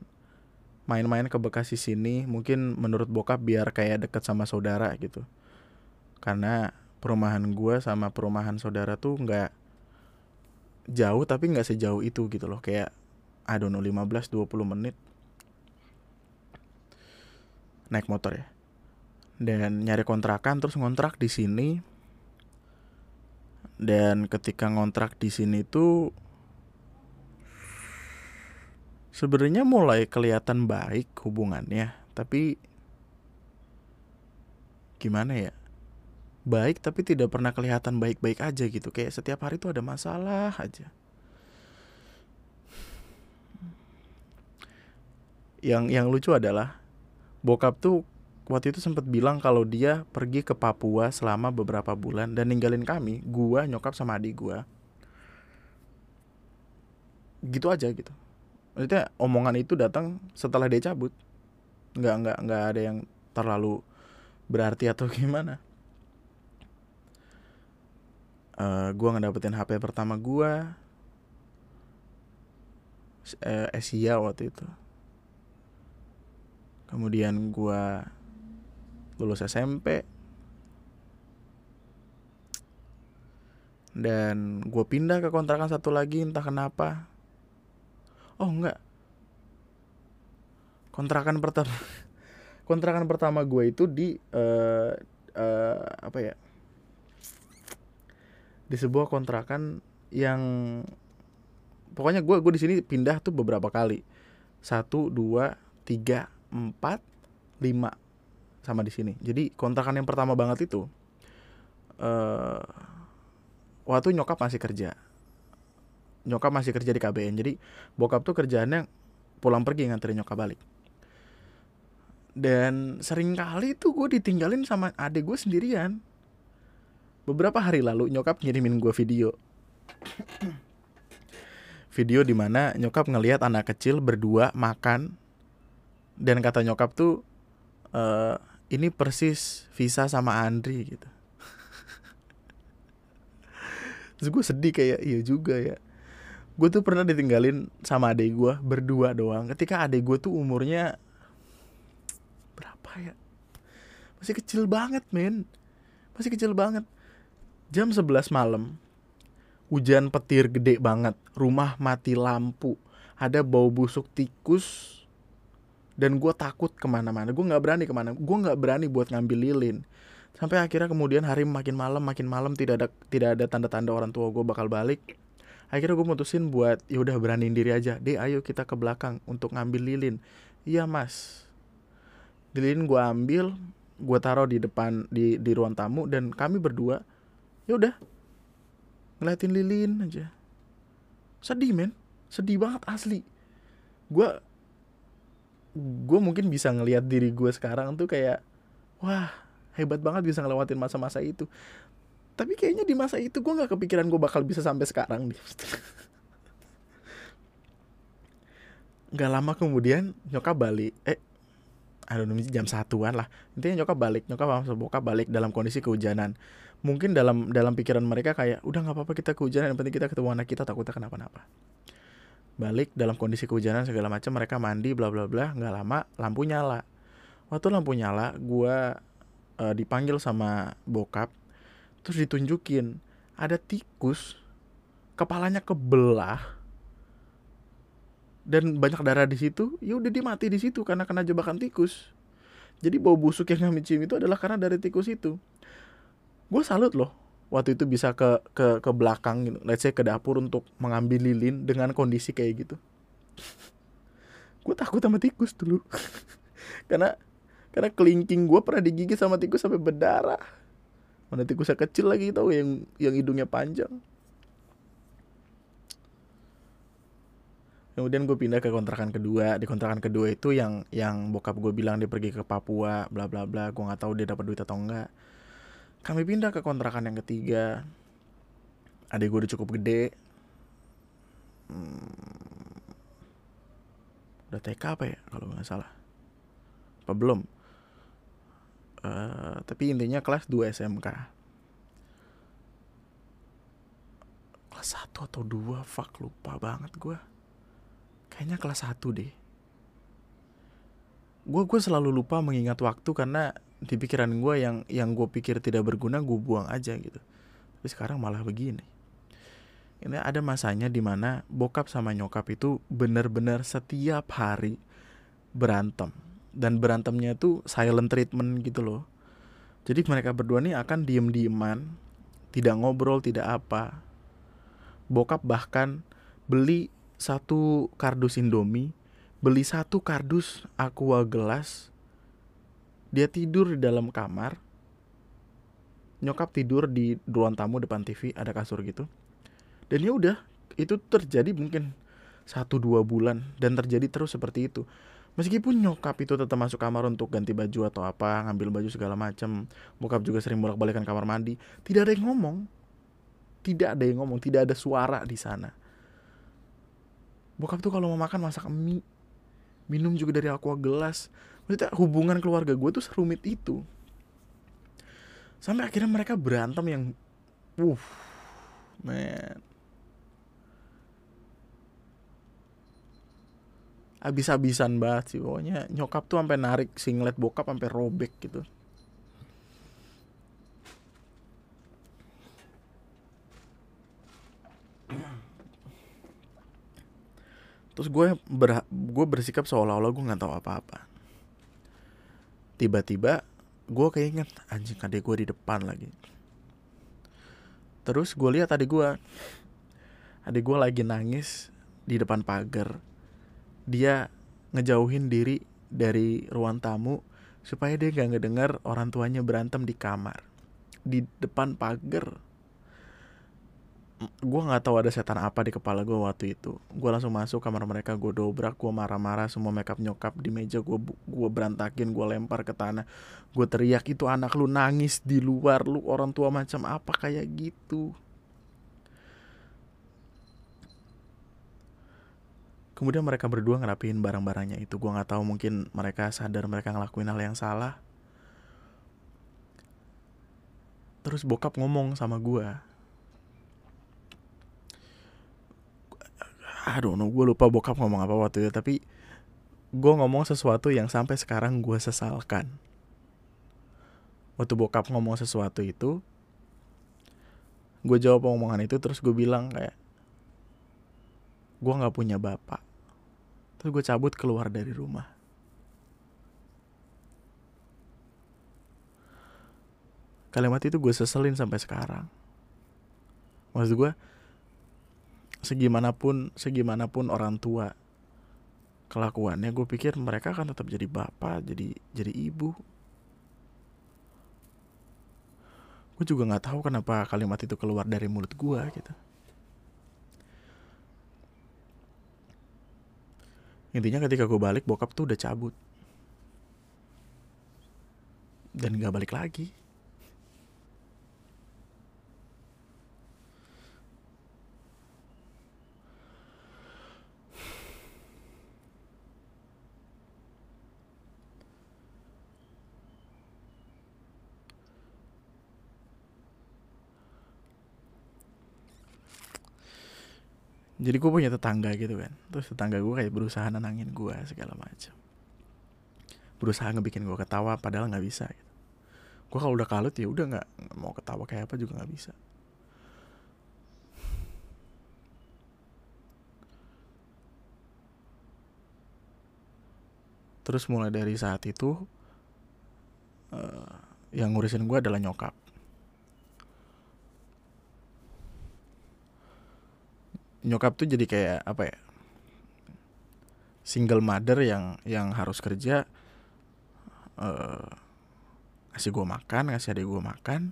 main-main ke Bekasi sini mungkin menurut bokap biar kayak deket sama saudara gitu. Karena perumahan gue sama perumahan saudara tuh nggak jauh tapi nggak sejauh itu gitu loh. Kayak I don't know 15-20 menit. Naik motor ya dan nyari kontrakan terus ngontrak di sini. Dan ketika ngontrak di sini tuh sebenarnya mulai kelihatan baik hubungannya tapi gimana ya? Baik tapi tidak pernah kelihatan baik-baik aja gitu. Kayak setiap hari tuh ada masalah aja. Yang yang lucu adalah bokap tuh waktu itu sempat bilang kalau dia pergi ke Papua selama beberapa bulan dan ninggalin kami, gua, nyokap sama adik gua. Gitu aja gitu. Maksudnya omongan itu datang setelah dia cabut. Nggak nggak nggak ada yang terlalu berarti atau gimana. Uh, gua ngedapetin HP pertama gua uh, Asia waktu itu. Kemudian gua lulus SMP dan gue pindah ke kontrakan satu lagi entah kenapa. Oh enggak. Kontrakan pertama kontrakan pertama gue itu di uh, uh, apa ya? Di sebuah kontrakan yang pokoknya gue gue di sini pindah tuh beberapa kali. Satu dua tiga empat lima sama di sini. Jadi kontrakan yang pertama banget itu uh, waktu nyokap masih kerja. Nyokap masih kerja di KBN. Jadi bokap tuh kerjaannya pulang pergi nganterin nyokap balik. Dan sering kali tuh gue ditinggalin sama adik gue sendirian. Beberapa hari lalu nyokap ngirimin gue video. video di mana nyokap ngelihat anak kecil berdua makan dan kata nyokap tuh uh, ini persis Visa sama Andri gitu. Terus gue sedih kayak iya juga ya. Gue tuh pernah ditinggalin sama adik gue berdua doang. Ketika adik gue tuh umurnya berapa ya? Masih kecil banget men. Masih kecil banget. Jam 11 malam hujan petir gede banget. Rumah mati lampu. Ada bau busuk tikus dan gue takut ke mana-mana. Gue nggak berani ke mana gue nggak berani buat ngambil lilin. Sampai akhirnya kemudian hari makin malam makin malam tidak ada tidak ada tanda-tanda orang tua gue bakal balik. Akhirnya gue mutusin buat ya udah beraniin diri aja. Deh ayo kita ke belakang untuk ngambil lilin. Iya mas. Lilin gue ambil gue taruh di depan di di ruang tamu dan kami berdua ya udah ngeliatin lilin aja. Sedih men. Sedih banget asli. Gue gue mungkin bisa ngelihat diri gue sekarang tuh kayak wah hebat banget bisa ngelewatin masa-masa itu. Tapi kayaknya di masa itu gue nggak kepikiran gue bakal bisa sampai sekarang nih nggak lama kemudian nyokap balik eh aduh jam satuan lah. Intinya nyokap balik nyokap sama bokap balik dalam kondisi kehujanan. Mungkin dalam dalam pikiran mereka kayak udah nggak apa-apa kita kehujanan yang penting kita ketemu anak kita takutnya kenapa-napa balik dalam kondisi kehujanan segala macam mereka mandi bla bla bla nggak lama lampu nyala. Waktu lampu nyala gue uh, dipanggil sama bokap terus ditunjukin ada tikus kepalanya kebelah dan banyak darah di situ ya udah dia mati di situ karena kena jebakan tikus. Jadi bau busuk yang kami cium itu adalah karena dari tikus itu. Gue salut loh waktu itu bisa ke ke ke belakang gitu. Let's say ke dapur untuk mengambil lilin dengan kondisi kayak gitu. Gue takut sama tikus dulu. Karena karena kelingking gue pernah digigit sama tikus sampai berdarah. Mana tikusnya kecil lagi tau yang yang hidungnya panjang. Kemudian gue pindah ke kontrakan kedua. Di kontrakan kedua itu yang yang bokap gue bilang dia pergi ke Papua bla bla bla. Gue nggak tahu dia dapat duit atau enggak kami pindah ke kontrakan yang ketiga. Adik gue udah cukup gede. Hmm, udah TK apa ya kalau nggak salah? Apa belum? Uh, tapi intinya kelas 2 SMK kelas 1 atau 2 fuck lupa banget gue kayaknya kelas 1 deh. Gue gue selalu lupa mengingat waktu karena di pikiran gue yang yang gue pikir tidak berguna gue buang aja gitu. Tapi sekarang malah begini. Ini ada masanya di mana bokap sama nyokap itu benar-benar setiap hari berantem. Dan berantemnya itu silent treatment gitu loh. Jadi mereka berdua nih akan diem-dieman tidak ngobrol tidak apa. Bokap bahkan beli satu kardus Indomie, beli satu kardus aqua gelas. Dia tidur di dalam kamar. Nyokap tidur di ruang tamu depan TV, ada kasur gitu. Dan ya udah, itu terjadi mungkin satu dua bulan dan terjadi terus seperti itu. Meskipun nyokap itu tetap masuk kamar untuk ganti baju atau apa, ngambil baju segala macam, bokap juga sering bolak-balikan kamar mandi, tidak ada yang ngomong. Tidak ada yang ngomong, tidak ada suara di sana bokap tuh kalau mau makan masak mie minum juga dari aqua gelas. Maksudnya hubungan keluarga gue tuh serumit itu. Sampai akhirnya mereka berantem yang uh man. Abis-abisan banget sih pokoknya. Nyokap tuh sampai narik singlet bokap sampai robek gitu terus gue ber gue bersikap seolah-olah gue nggak tahu apa-apa. Tiba-tiba gue keinget anjing adik gue di depan lagi. Terus gue lihat adik gue. Adik gue lagi nangis di depan pagar. Dia ngejauhin diri dari ruang tamu supaya dia gak ngedengar orang tuanya berantem di kamar. Di depan pagar gue nggak tahu ada setan apa di kepala gue waktu itu. Gue langsung masuk kamar mereka gue dobrak gue marah-marah semua makeup nyokap di meja gue gue berantakin gue lempar ke tanah. Gue teriak itu anak lu nangis di luar lu orang tua macam apa? Kayak gitu. Kemudian mereka berdua ngerapiin barang-barangnya itu. Gue nggak tahu mungkin mereka sadar mereka ngelakuin hal yang salah. Terus bokap ngomong sama gue aduh no gue lupa bokap ngomong apa waktu itu tapi gue ngomong sesuatu yang sampai sekarang gue sesalkan. Waktu bokap ngomong sesuatu itu gue jawab omongan itu terus gue bilang kayak gue nggak punya bapak. Terus gue cabut keluar dari rumah. Kalimat itu gue seselin sampai sekarang. Maksud gue segimanapun segimanapun orang tua kelakuannya gue pikir mereka akan tetap jadi bapak jadi jadi ibu. Gue juga nggak tahu kenapa kalimat itu keluar dari mulut gue gitu. Intinya ketika gue balik bokap tuh udah cabut. Dan gak balik lagi jadi gue punya tetangga gitu kan. Terus tetangga gue kayak berusaha nenangin gue segala macam berusaha ngebikin gue ketawa padahal nggak bisa gitu. gue kalau udah kalut ya udah nggak mau ketawa kayak apa juga nggak bisa. Terus mulai dari saat itu uh, yang ngurusin gue adalah nyokap nyokap tuh jadi kayak apa ya single mother yang yang harus kerja uh, ngasih gue makan ngasih adik gue makan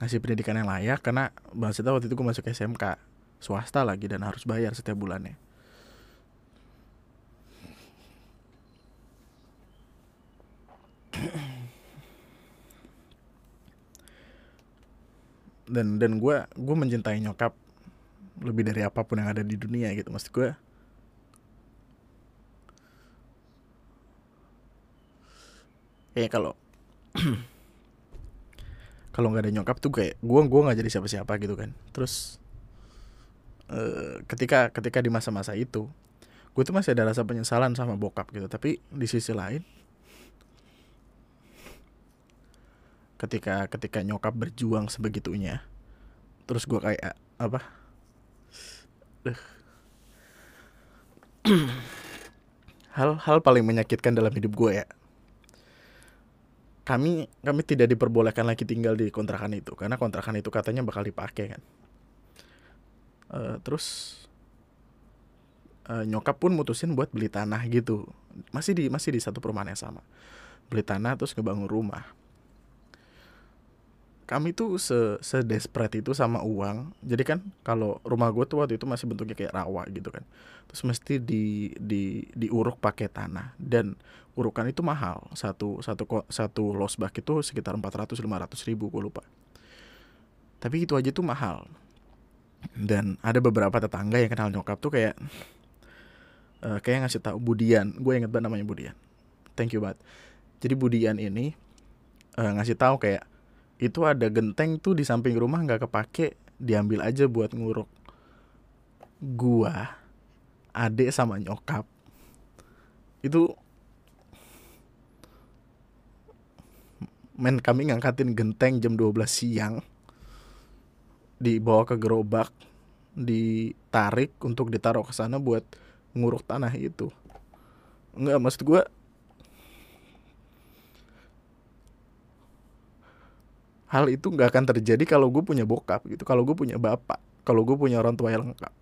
ngasih pendidikan yang layak karena maksudnya waktu itu gue masuk SMK swasta lagi dan harus bayar setiap bulannya. Dan dan gue gue mencintai nyokap lebih dari apa pun yang ada di dunia gitu maksud gue. Eh kalau kalau nggak ada nyokap tuh kayak gue gue nggak jadi siapa-siapa gitu kan. Terus uh, ketika ketika di masa-masa itu gue tuh masih ada rasa penyesalan sama bokap gitu. Tapi di sisi lain ketika ketika nyokap berjuang sebegitunya terus gue kayak apa hal-hal paling menyakitkan dalam hidup gue ya. Kami kami tidak diperbolehkan lagi tinggal di kontrakan itu karena kontrakan itu katanya bakal dipakai kan. Uh, terus uh, nyokap pun mutusin buat beli tanah gitu. Masih di masih di satu perumahan yang sama. Beli tanah terus ngebangun rumah kami tuh se sedesperate itu sama uang. Jadi kan kalau rumah gue tuh waktu itu masih bentuknya kayak rawa gitu kan. Terus mesti di di diuruk pakai tanah. Dan urukan itu mahal. Satu satu satu losbak itu sekitar 400 500 ribu gue lupa. Tapi itu aja tuh mahal. Dan ada beberapa tetangga yang kenal nyokap tuh kayak uh, kayak ngasih tahu Budian. Gue inget banget namanya Budian. Thank you banget. Jadi Budian ini uh, ngasih tahu kayak itu ada genteng tuh di samping rumah nggak kepake diambil aja buat nguruk. Gua adik sama nyokap. Itu men kami ngangkatin genteng jam 12 siang. Dibawa ke gerobak ditarik untuk ditaruh ke sana buat nguruk tanah itu. Nggak maksud gue hal itu nggak akan terjadi kalau gue punya bokap gitu kalau gue punya bapak kalau gue punya orang tua yang lengkap.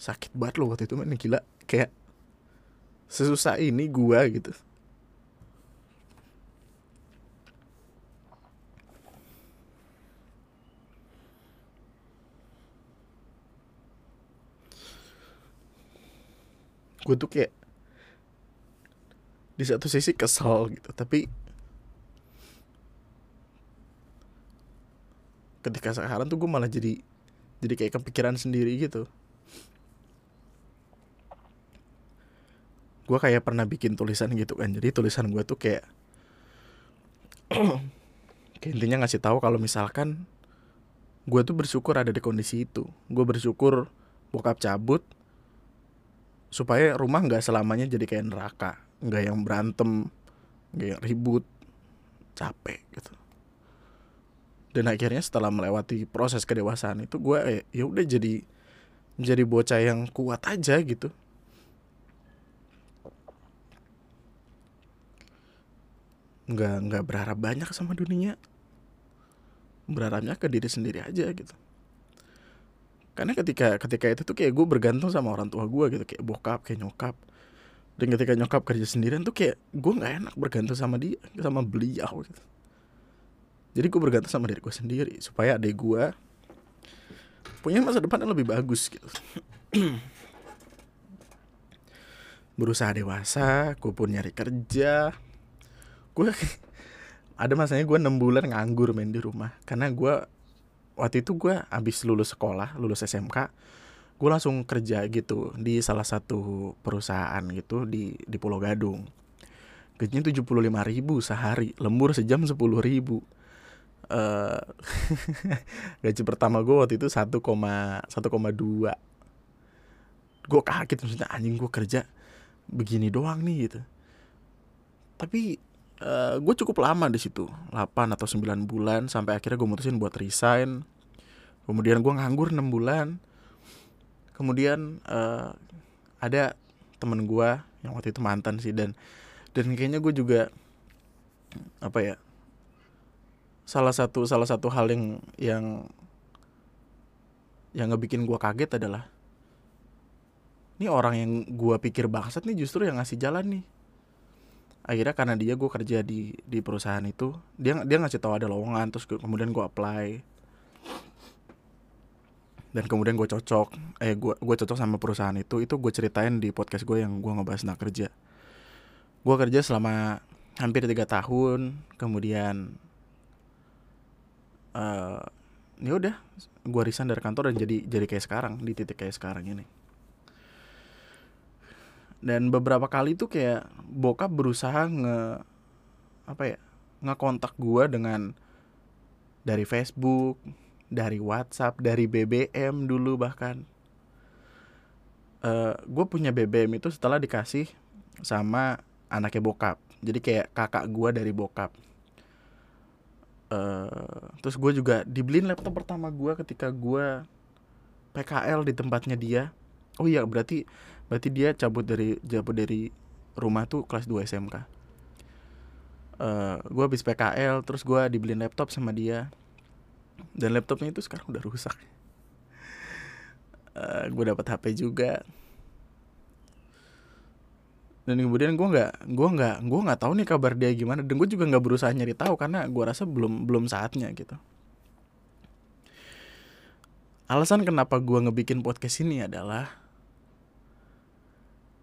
Sakit banget loh waktu itu men. Gila kayak sesusah ini gue gitu. Gue tuh kayak di satu sisi kesel gitu tapi ketika sekarang tuh gue malah jadi jadi kayak kepikiran sendiri gitu. Gue kayak pernah bikin tulisan gitu kan jadi tulisan gue tuh kayak kayak intinya ngasih tahu kalau misalkan gue tuh bersyukur ada di kondisi itu. Gue bersyukur bokap cabut supaya rumah nggak selamanya jadi kayak neraka nggak yang berantem nggak yang ribut capek gitu. Dan akhirnya setelah melewati proses kedewasaan itu gue eh, ya udah jadi jadi bocah yang kuat aja gitu. Nggak nggak berharap banyak sama dunia. Berharapnya ke diri sendiri aja gitu. Karena ketika ketika itu tuh kayak gue bergantung sama orang tua gue gitu kayak bokap kayak nyokap dan ketika nyokap kerja sendirian tuh kayak gue nggak enak bergantung sama dia sama beliau gitu. Jadi gue bergantung sama diri gue sendiri supaya adik gue punya masa depan yang lebih bagus gitu. Berusaha dewasa gue pun nyari kerja. Gue ada masanya gue enam bulan nganggur main di rumah. Karena gue waktu itu gue abis lulus sekolah lulus SMK gue langsung kerja gitu di salah satu perusahaan gitu di di Pulau Gadung. Gajinya tujuh puluh lima ribu sehari lembur sejam sepuluh ribu. Uh, gaji pertama gue waktu itu 1,1,2 gue kaget maksudnya anjing gue kerja begini doang nih gitu. Tapi uh, gue cukup lama di situ 8 atau 9 bulan sampai akhirnya gue mutusin buat resign. Kemudian gue nganggur 6 bulan kemudian uh, ada temen gue yang waktu itu mantan sih dan dan kayaknya gue juga apa ya salah satu salah satu hal yang yang yang ngebikin gue kaget adalah ini orang yang gue pikir bangsat nih justru yang ngasih jalan nih. Akhirnya karena dia gue kerja di di perusahaan itu dia dia ngasih tahu ada lowongan terus kemudian gue apply dan kemudian gue cocok eh gue gue cocok sama perusahaan itu itu gue ceritain di podcast gue yang gue ngebahas nak kerja. Gue kerja selama hampir tiga tahun kemudian uh, ya udah gue resign dari kantor dan jadi jadi kayak sekarang di titik kayak sekarang ini. Dan beberapa kali tuh kayak bokap berusaha nge apa ya ngekontak gue dengan dari Facebook dari WhatsApp dari BBM dulu bahkan. Uh, eh, gue punya BBM itu setelah dikasih sama anaknya bokap. Jadi kayak kakak gue dari bokap. Uh, terus gue juga dibeliin laptop pertama gue ketika gue PKL di tempatnya dia. Oh iya berarti berarti dia cabut dari cabut dari rumah tuh kelas 2 SMK uh, gue habis PKL terus gue dibeliin laptop sama dia dan laptopnya itu sekarang udah rusak. Uh, gue dapat HP juga. Dan kemudian gue nggak gue nggak gue nggak tahu nih kabar dia gimana. Dan gue juga nggak berusaha nyari tahu karena gue rasa belum belum saatnya gitu. Alasan kenapa gue ngebikin podcast ini adalah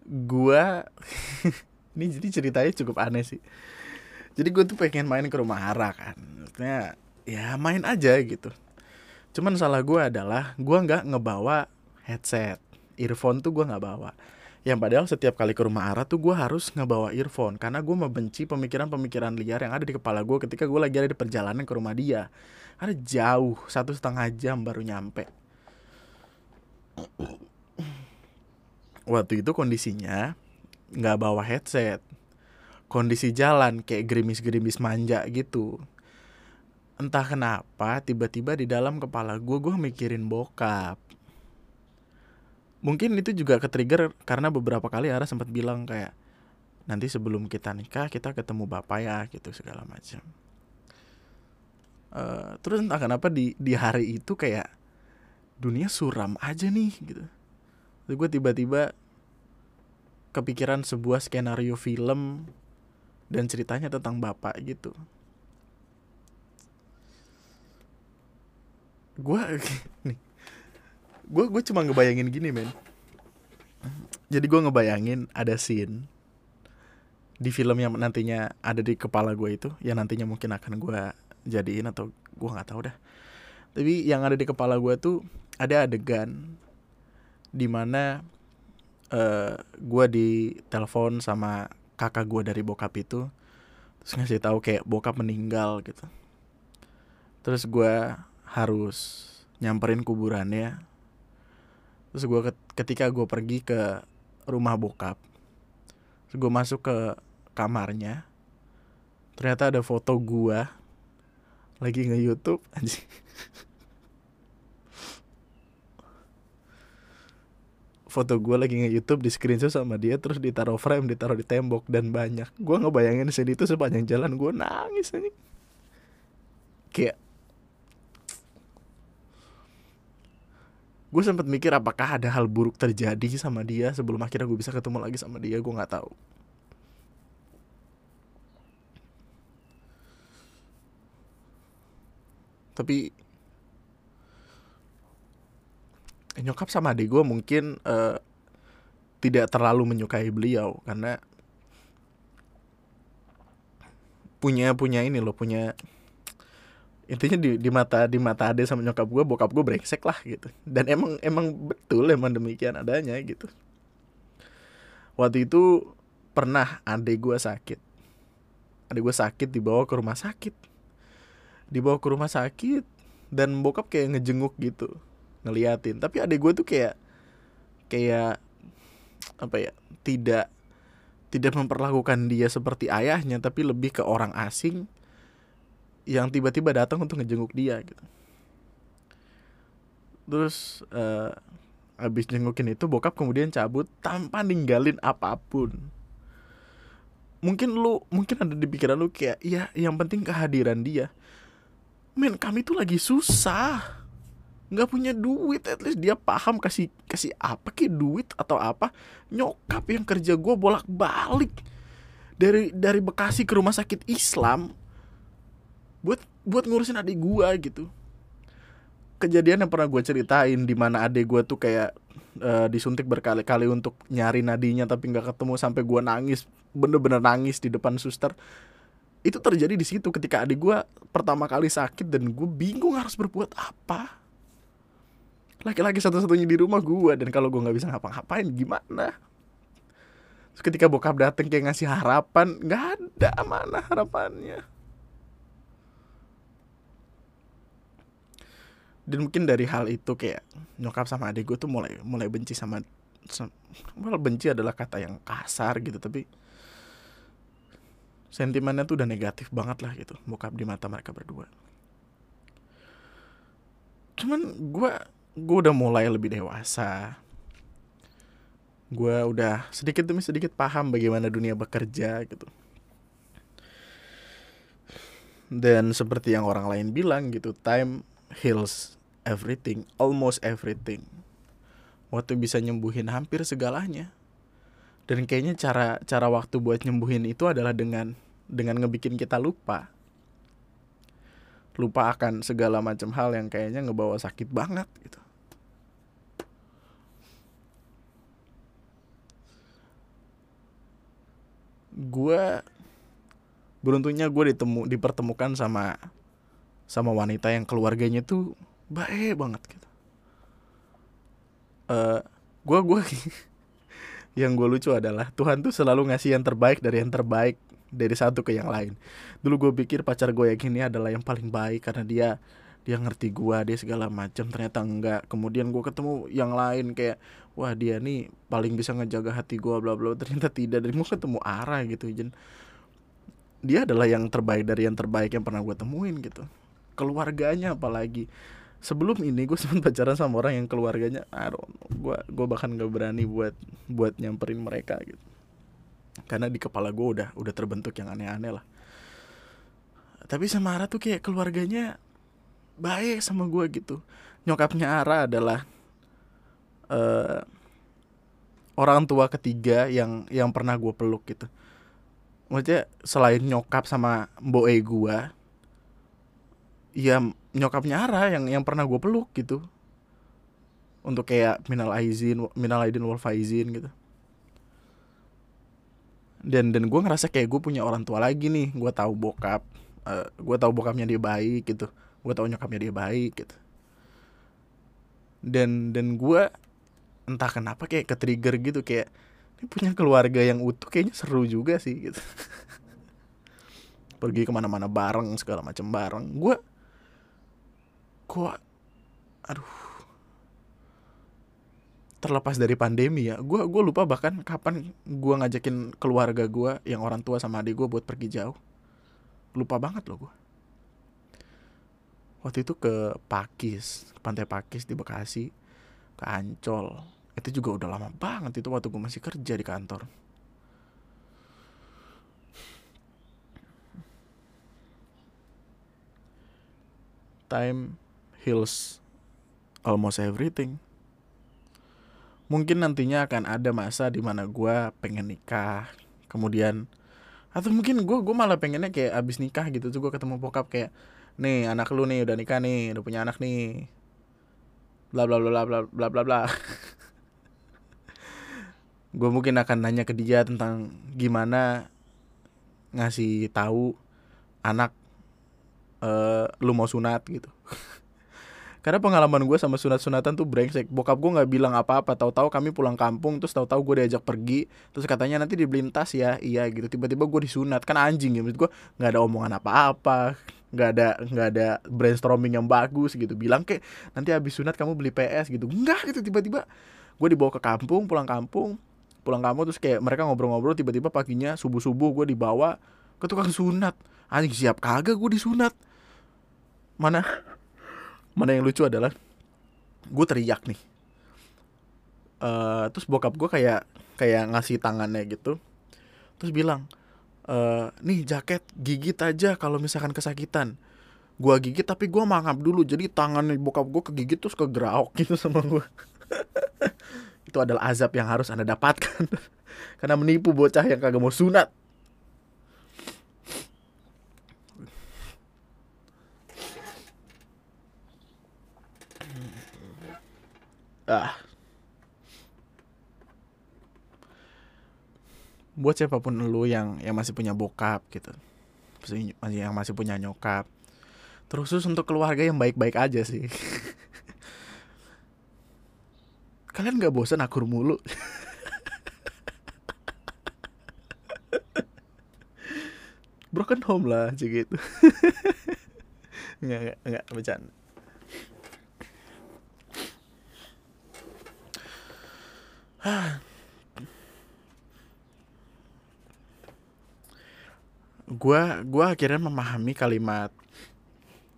gue ini jadi ceritanya cukup aneh sih. Jadi gue tuh pengen main ke rumah Hara kan. Maksudnya ya main aja gitu. Cuman salah gue adalah gue nggak ngebawa headset. Earphone tuh gue nggak bawa. Yang padahal setiap kali ke rumah Ara tuh gue harus ngebawa earphone karena gue membenci pemikiran-pemikiran liar yang ada di kepala gue ketika gue lagi ada di perjalanan ke rumah dia. Ada jauh satu setengah jam baru nyampe. Waktu itu kondisinya nggak bawa headset. Kondisi jalan kayak gerimis-gerimis manja gitu entah kenapa tiba-tiba di dalam kepala gue gue mikirin bokap. Mungkin itu juga ke trigger karena beberapa kali Ara sempat bilang kayak nanti sebelum kita nikah kita ketemu bapak ya gitu segala macam. Uh, terus entah kenapa di di hari itu kayak dunia suram aja nih gitu. Terus gue tiba-tiba kepikiran sebuah skenario film dan ceritanya tentang bapak gitu gue nih. Gue gue cuma ngebayangin gini men. Jadi gue ngebayangin ada scene di film yang nantinya ada di kepala gue itu yang nantinya mungkin akan gue jadiin atau gue nggak tahu dah. Tapi yang ada di kepala gue tuh ada adegan di mana uh, eh, gue di telepon sama kakak gue dari bokap itu terus ngasih tahu kayak bokap meninggal gitu. Terus gue harus nyamperin kuburannya. Terus gue ketika gue pergi ke rumah bokap terus gue masuk ke kamarnya ternyata ada foto gue lagi nge YouTube anjing. Foto gue lagi nge YouTube di screenshot sama dia terus ditaruh frame ditaruh di tembok dan banyak. Gue ngebayangin sini itu sepanjang jalan gue nangis anjing. Kayak gue sempat mikir apakah ada hal buruk terjadi sama dia sebelum akhirnya gue bisa ketemu lagi sama dia gue nggak tahu. Tapi nyokap sama adik gue mungkin uh, tidak terlalu menyukai beliau karena punya punya ini loh punya intinya di di mata di mata ade sama nyokap gue bokap gue brengsek lah gitu. Dan emang emang betul emang demikian adanya gitu. Waktu itu pernah ade gue sakit. Ade gue sakit dibawa ke rumah sakit. Dibawa ke rumah sakit dan bokap kayak ngejenguk gitu ngeliatin. Tapi adik gue tuh kayak kayak apa ya tidak tidak memperlakukan dia seperti ayahnya tapi lebih ke orang asing yang tiba-tiba datang untuk ngejenguk dia gitu. Terus uh, abis jengukin itu bokap kemudian cabut tanpa ninggalin apa pun. Mungkin lu mungkin ada di pikiran lu kayak ya yang penting kehadiran dia. Men kami tuh lagi susah. Nggak punya duit. At least dia paham kasih kasih apa ki duit atau apa. Nyokap yang kerja gue bolak balik dari dari Bekasi ke rumah sakit Islam buat buat ngurusin adik gue gitu. Kejadian yang pernah gue ceritain di mana adik gue tuh kayak uh, disuntik berkali-kali untuk nyari nadinya tapi nggak ketemu sampai gue nangis bener-bener nangis di depan suster. Itu terjadi di situ ketika adik gue pertama kali sakit dan gue bingung harus berbuat apa. Laki-laki satu-satunya di rumah gue dan kalau gue nggak bisa ngapa-ngapain gimana? Terus ketika bokap dateng kayak ngasih harapan nggak ada mana harapannya dan mungkin dari hal itu kayak nyokap sama adik gue tuh mulai mulai benci sama well, benci adalah kata yang kasar gitu tapi sentimennya tuh udah negatif banget lah gitu bokap di mata mereka berdua. Cuman gue gue udah mulai lebih dewasa. Gue udah sedikit demi sedikit paham bagaimana dunia bekerja gitu. Dan seperti yang orang lain bilang gitu time heals everything, almost everything. Waktu bisa nyembuhin hampir segalanya. Dan kayaknya cara cara waktu buat nyembuhin itu adalah dengan dengan ngebikin kita lupa. Lupa akan segala macam hal yang kayaknya ngebawa sakit banget gitu. Gue beruntungnya gue ditemu dipertemukan sama sama wanita yang keluarganya tuh baik banget gitu. Uh, gue gue yang gue lucu adalah Tuhan tuh selalu ngasih yang terbaik dari yang terbaik dari satu ke yang lain. Dulu gue pikir pacar gue yang ini adalah yang paling baik karena dia dia ngerti gue dia segala macam ternyata enggak. Kemudian gue ketemu yang lain kayak wah dia nih paling bisa ngejaga hati gue bla bla ternyata tidak dan gue ketemu arah gitu jen. Dia adalah yang terbaik dari yang terbaik yang pernah gue temuin gitu keluarganya apalagi. Sebelum ini gue sempat pacaran sama orang yang keluarganya I gue gue bahkan gak berani buat buat nyamperin mereka gitu. Karena di kepala gue udah udah terbentuk yang aneh-aneh lah. Tapi sama Ara tuh kayak keluarganya baik sama gue gitu. Nyokapnya Ara adalah uh, orang tua ketiga yang yang pernah gue peluk gitu. Maksudnya selain nyokap sama mboe gue ya nyokapnya Ara yang yang pernah gue peluk gitu. Untuk kayak minal aizin minal aidin wal faizin gitu. Dan dan gue ngerasa kayak gue punya orang tua lagi nih. Gue tahu bokap uh, eh, gue tahu bokapnya dia baik gitu. Gue tahu nyokapnya dia baik gitu. Dan dan gue entah kenapa kayak ke trigger gitu kayak ini punya keluarga yang utuh kayaknya seru juga sih gitu. Pergi ke mana-mana bareng segala macam bareng. Gue kok aduh terlepas dari pandemi ya gue gue lupa bahkan kapan gue ngajakin keluarga gue yang orang tua sama adik gue buat pergi jauh. Lupa banget loh gue waktu itu ke Pakis ke pantai Pakis di Bekasi ke Ancol. Itu juga udah lama banget itu waktu gue masih kerja di kantor. Time heals almost everything. Mungkin nantinya akan ada masa di mana gue pengen nikah, kemudian atau mungkin gue gue malah pengennya kayak abis nikah gitu tuh gue ketemu bokap kayak nih anak lu nih udah nikah nih udah punya anak nih. Bla bla bla bla bla bla bla gue mungkin akan nanya ke dia tentang gimana ngasih tahu anak uh, lu mau sunat gitu karena pengalaman gue sama sunat-sunatan tuh brengsek. Bokap gue nggak bilang apa-apa. Tahu-tahu kami pulang kampung terus tahu-tahu gue diajak pergi. Terus katanya nanti dibeliin tas ya. Iya gitu. Tiba-tiba gue disunat. Kan anjing ya menurut gue nggak ada omongan apa-apa. Nggak ada nggak ada brainstorming yang bagus gitu. Bilang kayak nanti habis sunat kamu beli PS gitu. Enggak gitu. Tiba-tiba gue dibawa ke kampung pulang kampung. Pulang kampung terus kayak mereka ngobrol-ngobrol tiba-tiba paginya subuh subuh gue dibawa ke tukang sunat. Anjing siap kagak gue disunat. Mana mana yang lucu adalah gue teriak nih. Uh, terus bokap gue kayak kayak ngasih tangannya gitu. Terus bilang e, nih jaket gigit aja kalau misalkan kesakitan. Gue gigit tapi gue mangap dulu jadi tangan bokap gue kegigit terus kegerak gitu sama gue itu adalah azab yang harus anda dapatkan. Karena menipu bocah yang kagak mau sunat ah. Buat siapa pun lu yang yang masih punya bokap gitu. Masih yang masih punya nyokap. Terus untuk keluarga yang baik-baik aja sih. Kalian nggak bosan akur mulu? Broken home lah gitu. Nggak nggak bercanda gua gua akhirnya memahami kalimat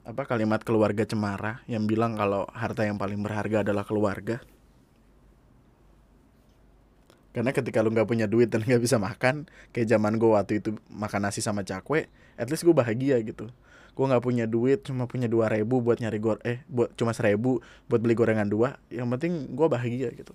apa kalimat keluarga cemara yang bilang kalau harta yang paling berharga adalah keluarga. Karena ketika lu nggak punya duit dan nggak bisa makan kayak zaman gue waktu itu makan nasi sama cakwe at least gue bahagia gitu. Gue nggak punya duit cuma punya dua ribu buat nyari gor eh buat cuma seribu buat beli gorengan dua yang penting gue bahagia gitu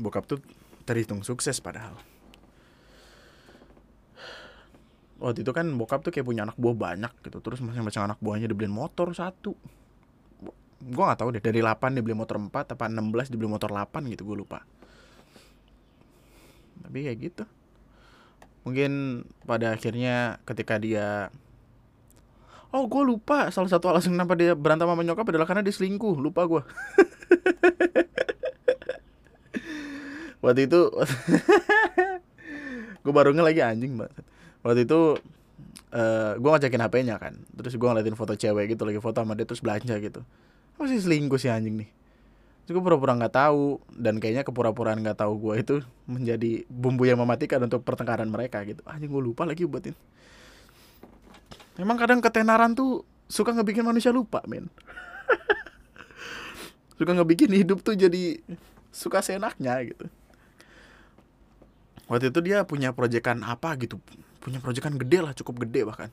Bokap tuh terhitung sukses padahal. Waktu itu kan bokap tuh kayak punya anak buah banyak gitu. Terus masing-masing anak buahnya dibeliin motor satu. Gue gak tahu deh dari 8 dibeli motor 4 apa 16 dibeli motor 8 gitu gue lupa. Tapi kayak gitu. Mungkin pada akhirnya ketika dia Oh gue lupa. Salah satu alasan kenapa dia berantem sama nyokap adalah karena dia selingkuh. Lupa gue Waktu itu Gue baru lagi anjing banget Waktu itu uh, Gue ngajakin HP-nya kan. Terus gue ngeliatin foto cewek gitu Lagi foto sama dia terus belanja gitu. Masih selingkuh sih anjing nih? Terus gue pura-pura gak tahu Dan kayaknya kepura-puraan gak tahu gue itu Menjadi bumbu yang mematikan untuk pertengkaran mereka gitu. Anjing gue lupa lagi buatin Emang kadang ketenaran tuh suka ngebikin manusia lupa, men. suka ngebikin hidup tuh jadi suka seenaknya gitu. Waktu itu dia punya proyekan apa gitu, punya proyekan gede lah, cukup gede bahkan.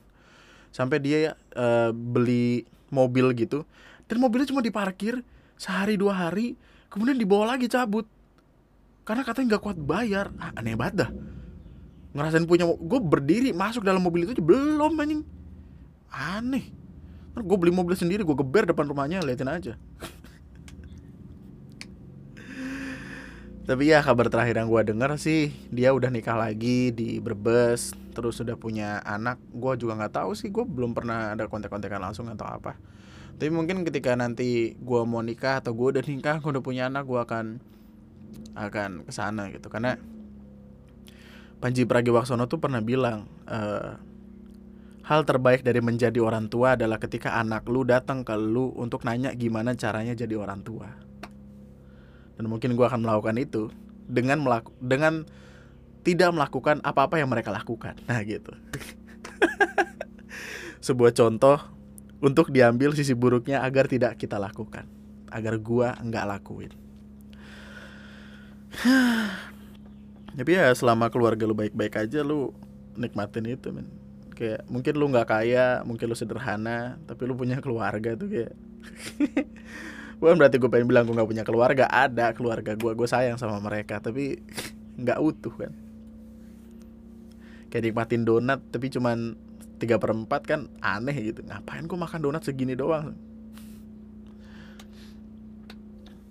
Sampai dia uh, beli mobil gitu, dan mobilnya cuma diparkir sehari dua hari, kemudian dibawa lagi cabut. Karena katanya nggak kuat bayar, ah, aneh banget dah. Ngerasain punya, gue berdiri masuk dalam mobil itu belum anjing aneh. Gue beli mobil sendiri gue geber depan rumahnya liatin aja. Tapi ya kabar terakhir yang gue denger sih dia udah nikah lagi di Brebes terus sudah punya anak. Gue juga nggak tahu sih gue belum pernah ada kontak-kontakan langsung atau apa. Tapi mungkin ketika nanti gue mau nikah atau gue udah nikah gue udah punya anak gue akan akan ke sana gitu. Karena Panji Pragiwaksono tuh pernah bilang uh, Hal terbaik dari menjadi orang tua adalah ketika anak lu datang ke lu untuk nanya gimana caranya jadi orang tua. Dan mungkin gue akan melakukan itu dengan melaku dengan tidak melakukan apa-apa yang mereka lakukan. Nah gitu. Sebuah contoh untuk diambil sisi buruknya agar tidak kita lakukan. Agar gua nggak lakuin. Tapi ya selama keluarga lu baik-baik aja lu nikmatin itu men kayak mungkin lu nggak kaya mungkin lu sederhana tapi lu punya keluarga tuh kayak bukan berarti gue pengen bilang gue nggak punya keluarga ada keluarga gue gue sayang sama mereka tapi nggak utuh kan. Kayak nikmatin donat tapi cuman tiga per empat kan aneh gitu. Ngapain gue makan donat segini doang?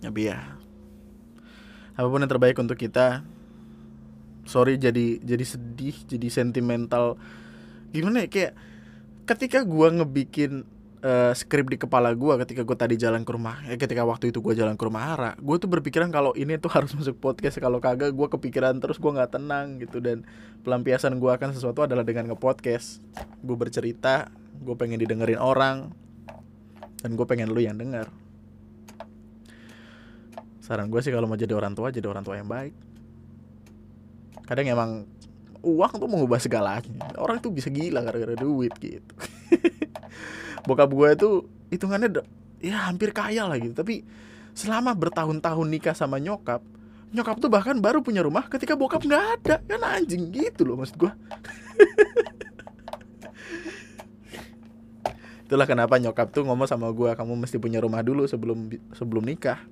Tapi ya apa pun yang terbaik untuk kita sorry jadi jadi sedih jadi sentimental gimana ya kayak ketika gua ngebikin uh, skrip di kepala gua ketika gua tadi jalan ke rumah ya ketika waktu itu gua jalan ke rumah Ara gua tuh berpikiran kalau ini tuh harus masuk podcast kalau kagak gua kepikiran terus gua nggak tenang gitu. Dan pelampiasan gua akan sesuatu adalah dengan ngepodcast. Gua bercerita gua pengen didengerin orang dan gue pengen lu yang denger. Saran gue sih kalau mau jadi orang tua jadi orang tua yang baik. Kadang emang uang tuh mengubah segalanya. Orang tuh bisa gila gara-gara duit gitu. Bokap gue tuh hitungannya ya hampir kaya lah gitu. Tapi selama bertahun-tahun nikah sama nyokap nyokap tuh bahkan baru punya rumah ketika bokap nggak ada. Kan anjing gitu loh maksud gue itulah kenapa nyokap tuh ngomong sama gue kamu mesti punya rumah dulu sebelum sebelum nikah.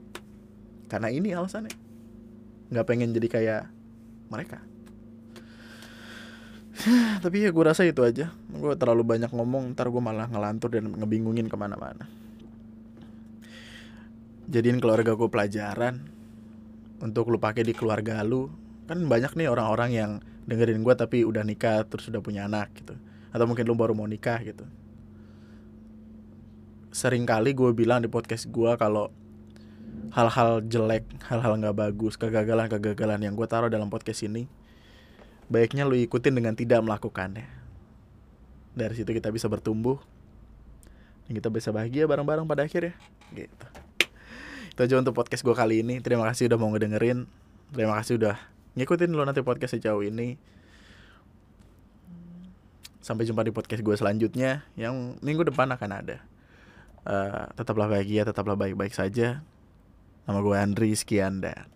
Karena ini alasannya. Nggak pengen jadi kayak mereka tapi ya gue rasa itu aja. Gue terlalu banyak ngomong ntar gue malah ngelantur dan ngebingungin ke mana-mana. Jadiin keluarga gue pelajaran untuk lu pakai di keluarga lu. Kan banyak nih orang-orang yang dengerin gue tapi udah nikah terus udah punya anak gitu. Atau mungkin lu baru mau nikah gitu. Sering kali gue bilang di podcast gue kalau hal-hal jelek, hal-hal nggak bagus, kegagalan-kegagalan yang gue taruh dalam podcast ini, baiknya lu ikutin dengan tidak melakukannya. Dari situ kita bisa bertumbuh, dan kita bisa bahagia bareng-bareng pada akhirnya. Gitu. Itu aja untuk podcast gue kali ini. Terima kasih udah mau ngedengerin. Terima kasih udah ngikutin lo nanti podcast sejauh ini. Sampai jumpa di podcast gue selanjutnya yang minggu depan akan ada. Uh, tetaplah bahagia, tetaplah baik-baik saja. Nama gue Andri Skianda.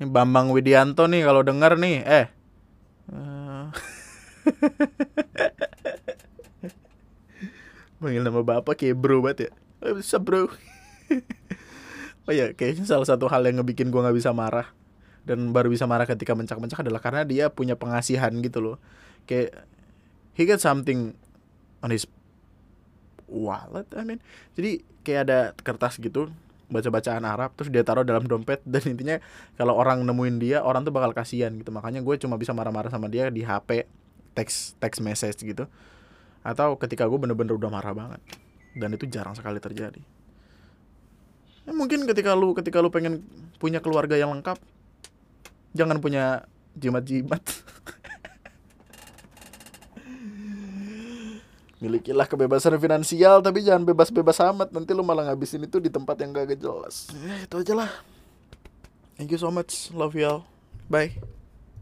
Ini Bambang Widianto nih kalau denger nih, eh. Panggil nama bapak kayak bro banget ya. Eh, bisa bro. oh ya, kayaknya salah satu hal yang ngebikin gue nggak bisa marah dan baru bisa marah ketika mencak-mencak adalah karena dia punya pengasihan gitu loh kayak he got something on his wallet I mean jadi kayak ada kertas gitu baca-bacaan Arab terus dia taruh dalam dompet dan intinya kalau orang nemuin dia orang tuh bakal kasihan gitu. Makanya gue cuma bisa marah-marah sama dia di HP teks teks message gitu. Atau ketika gue bener-bener udah marah banget. Dan itu jarang sekali terjadi. Ya, mungkin ketika lu ketika lu pengen punya keluarga yang lengkap jangan punya jimat-jimat milikilah kebebasan finansial tapi jangan bebas-bebas amat. Nanti lu malah ngabisin itu di tempat yang gak jelas. Ya, itu aja lah. Thank you so much. Love you all. Bye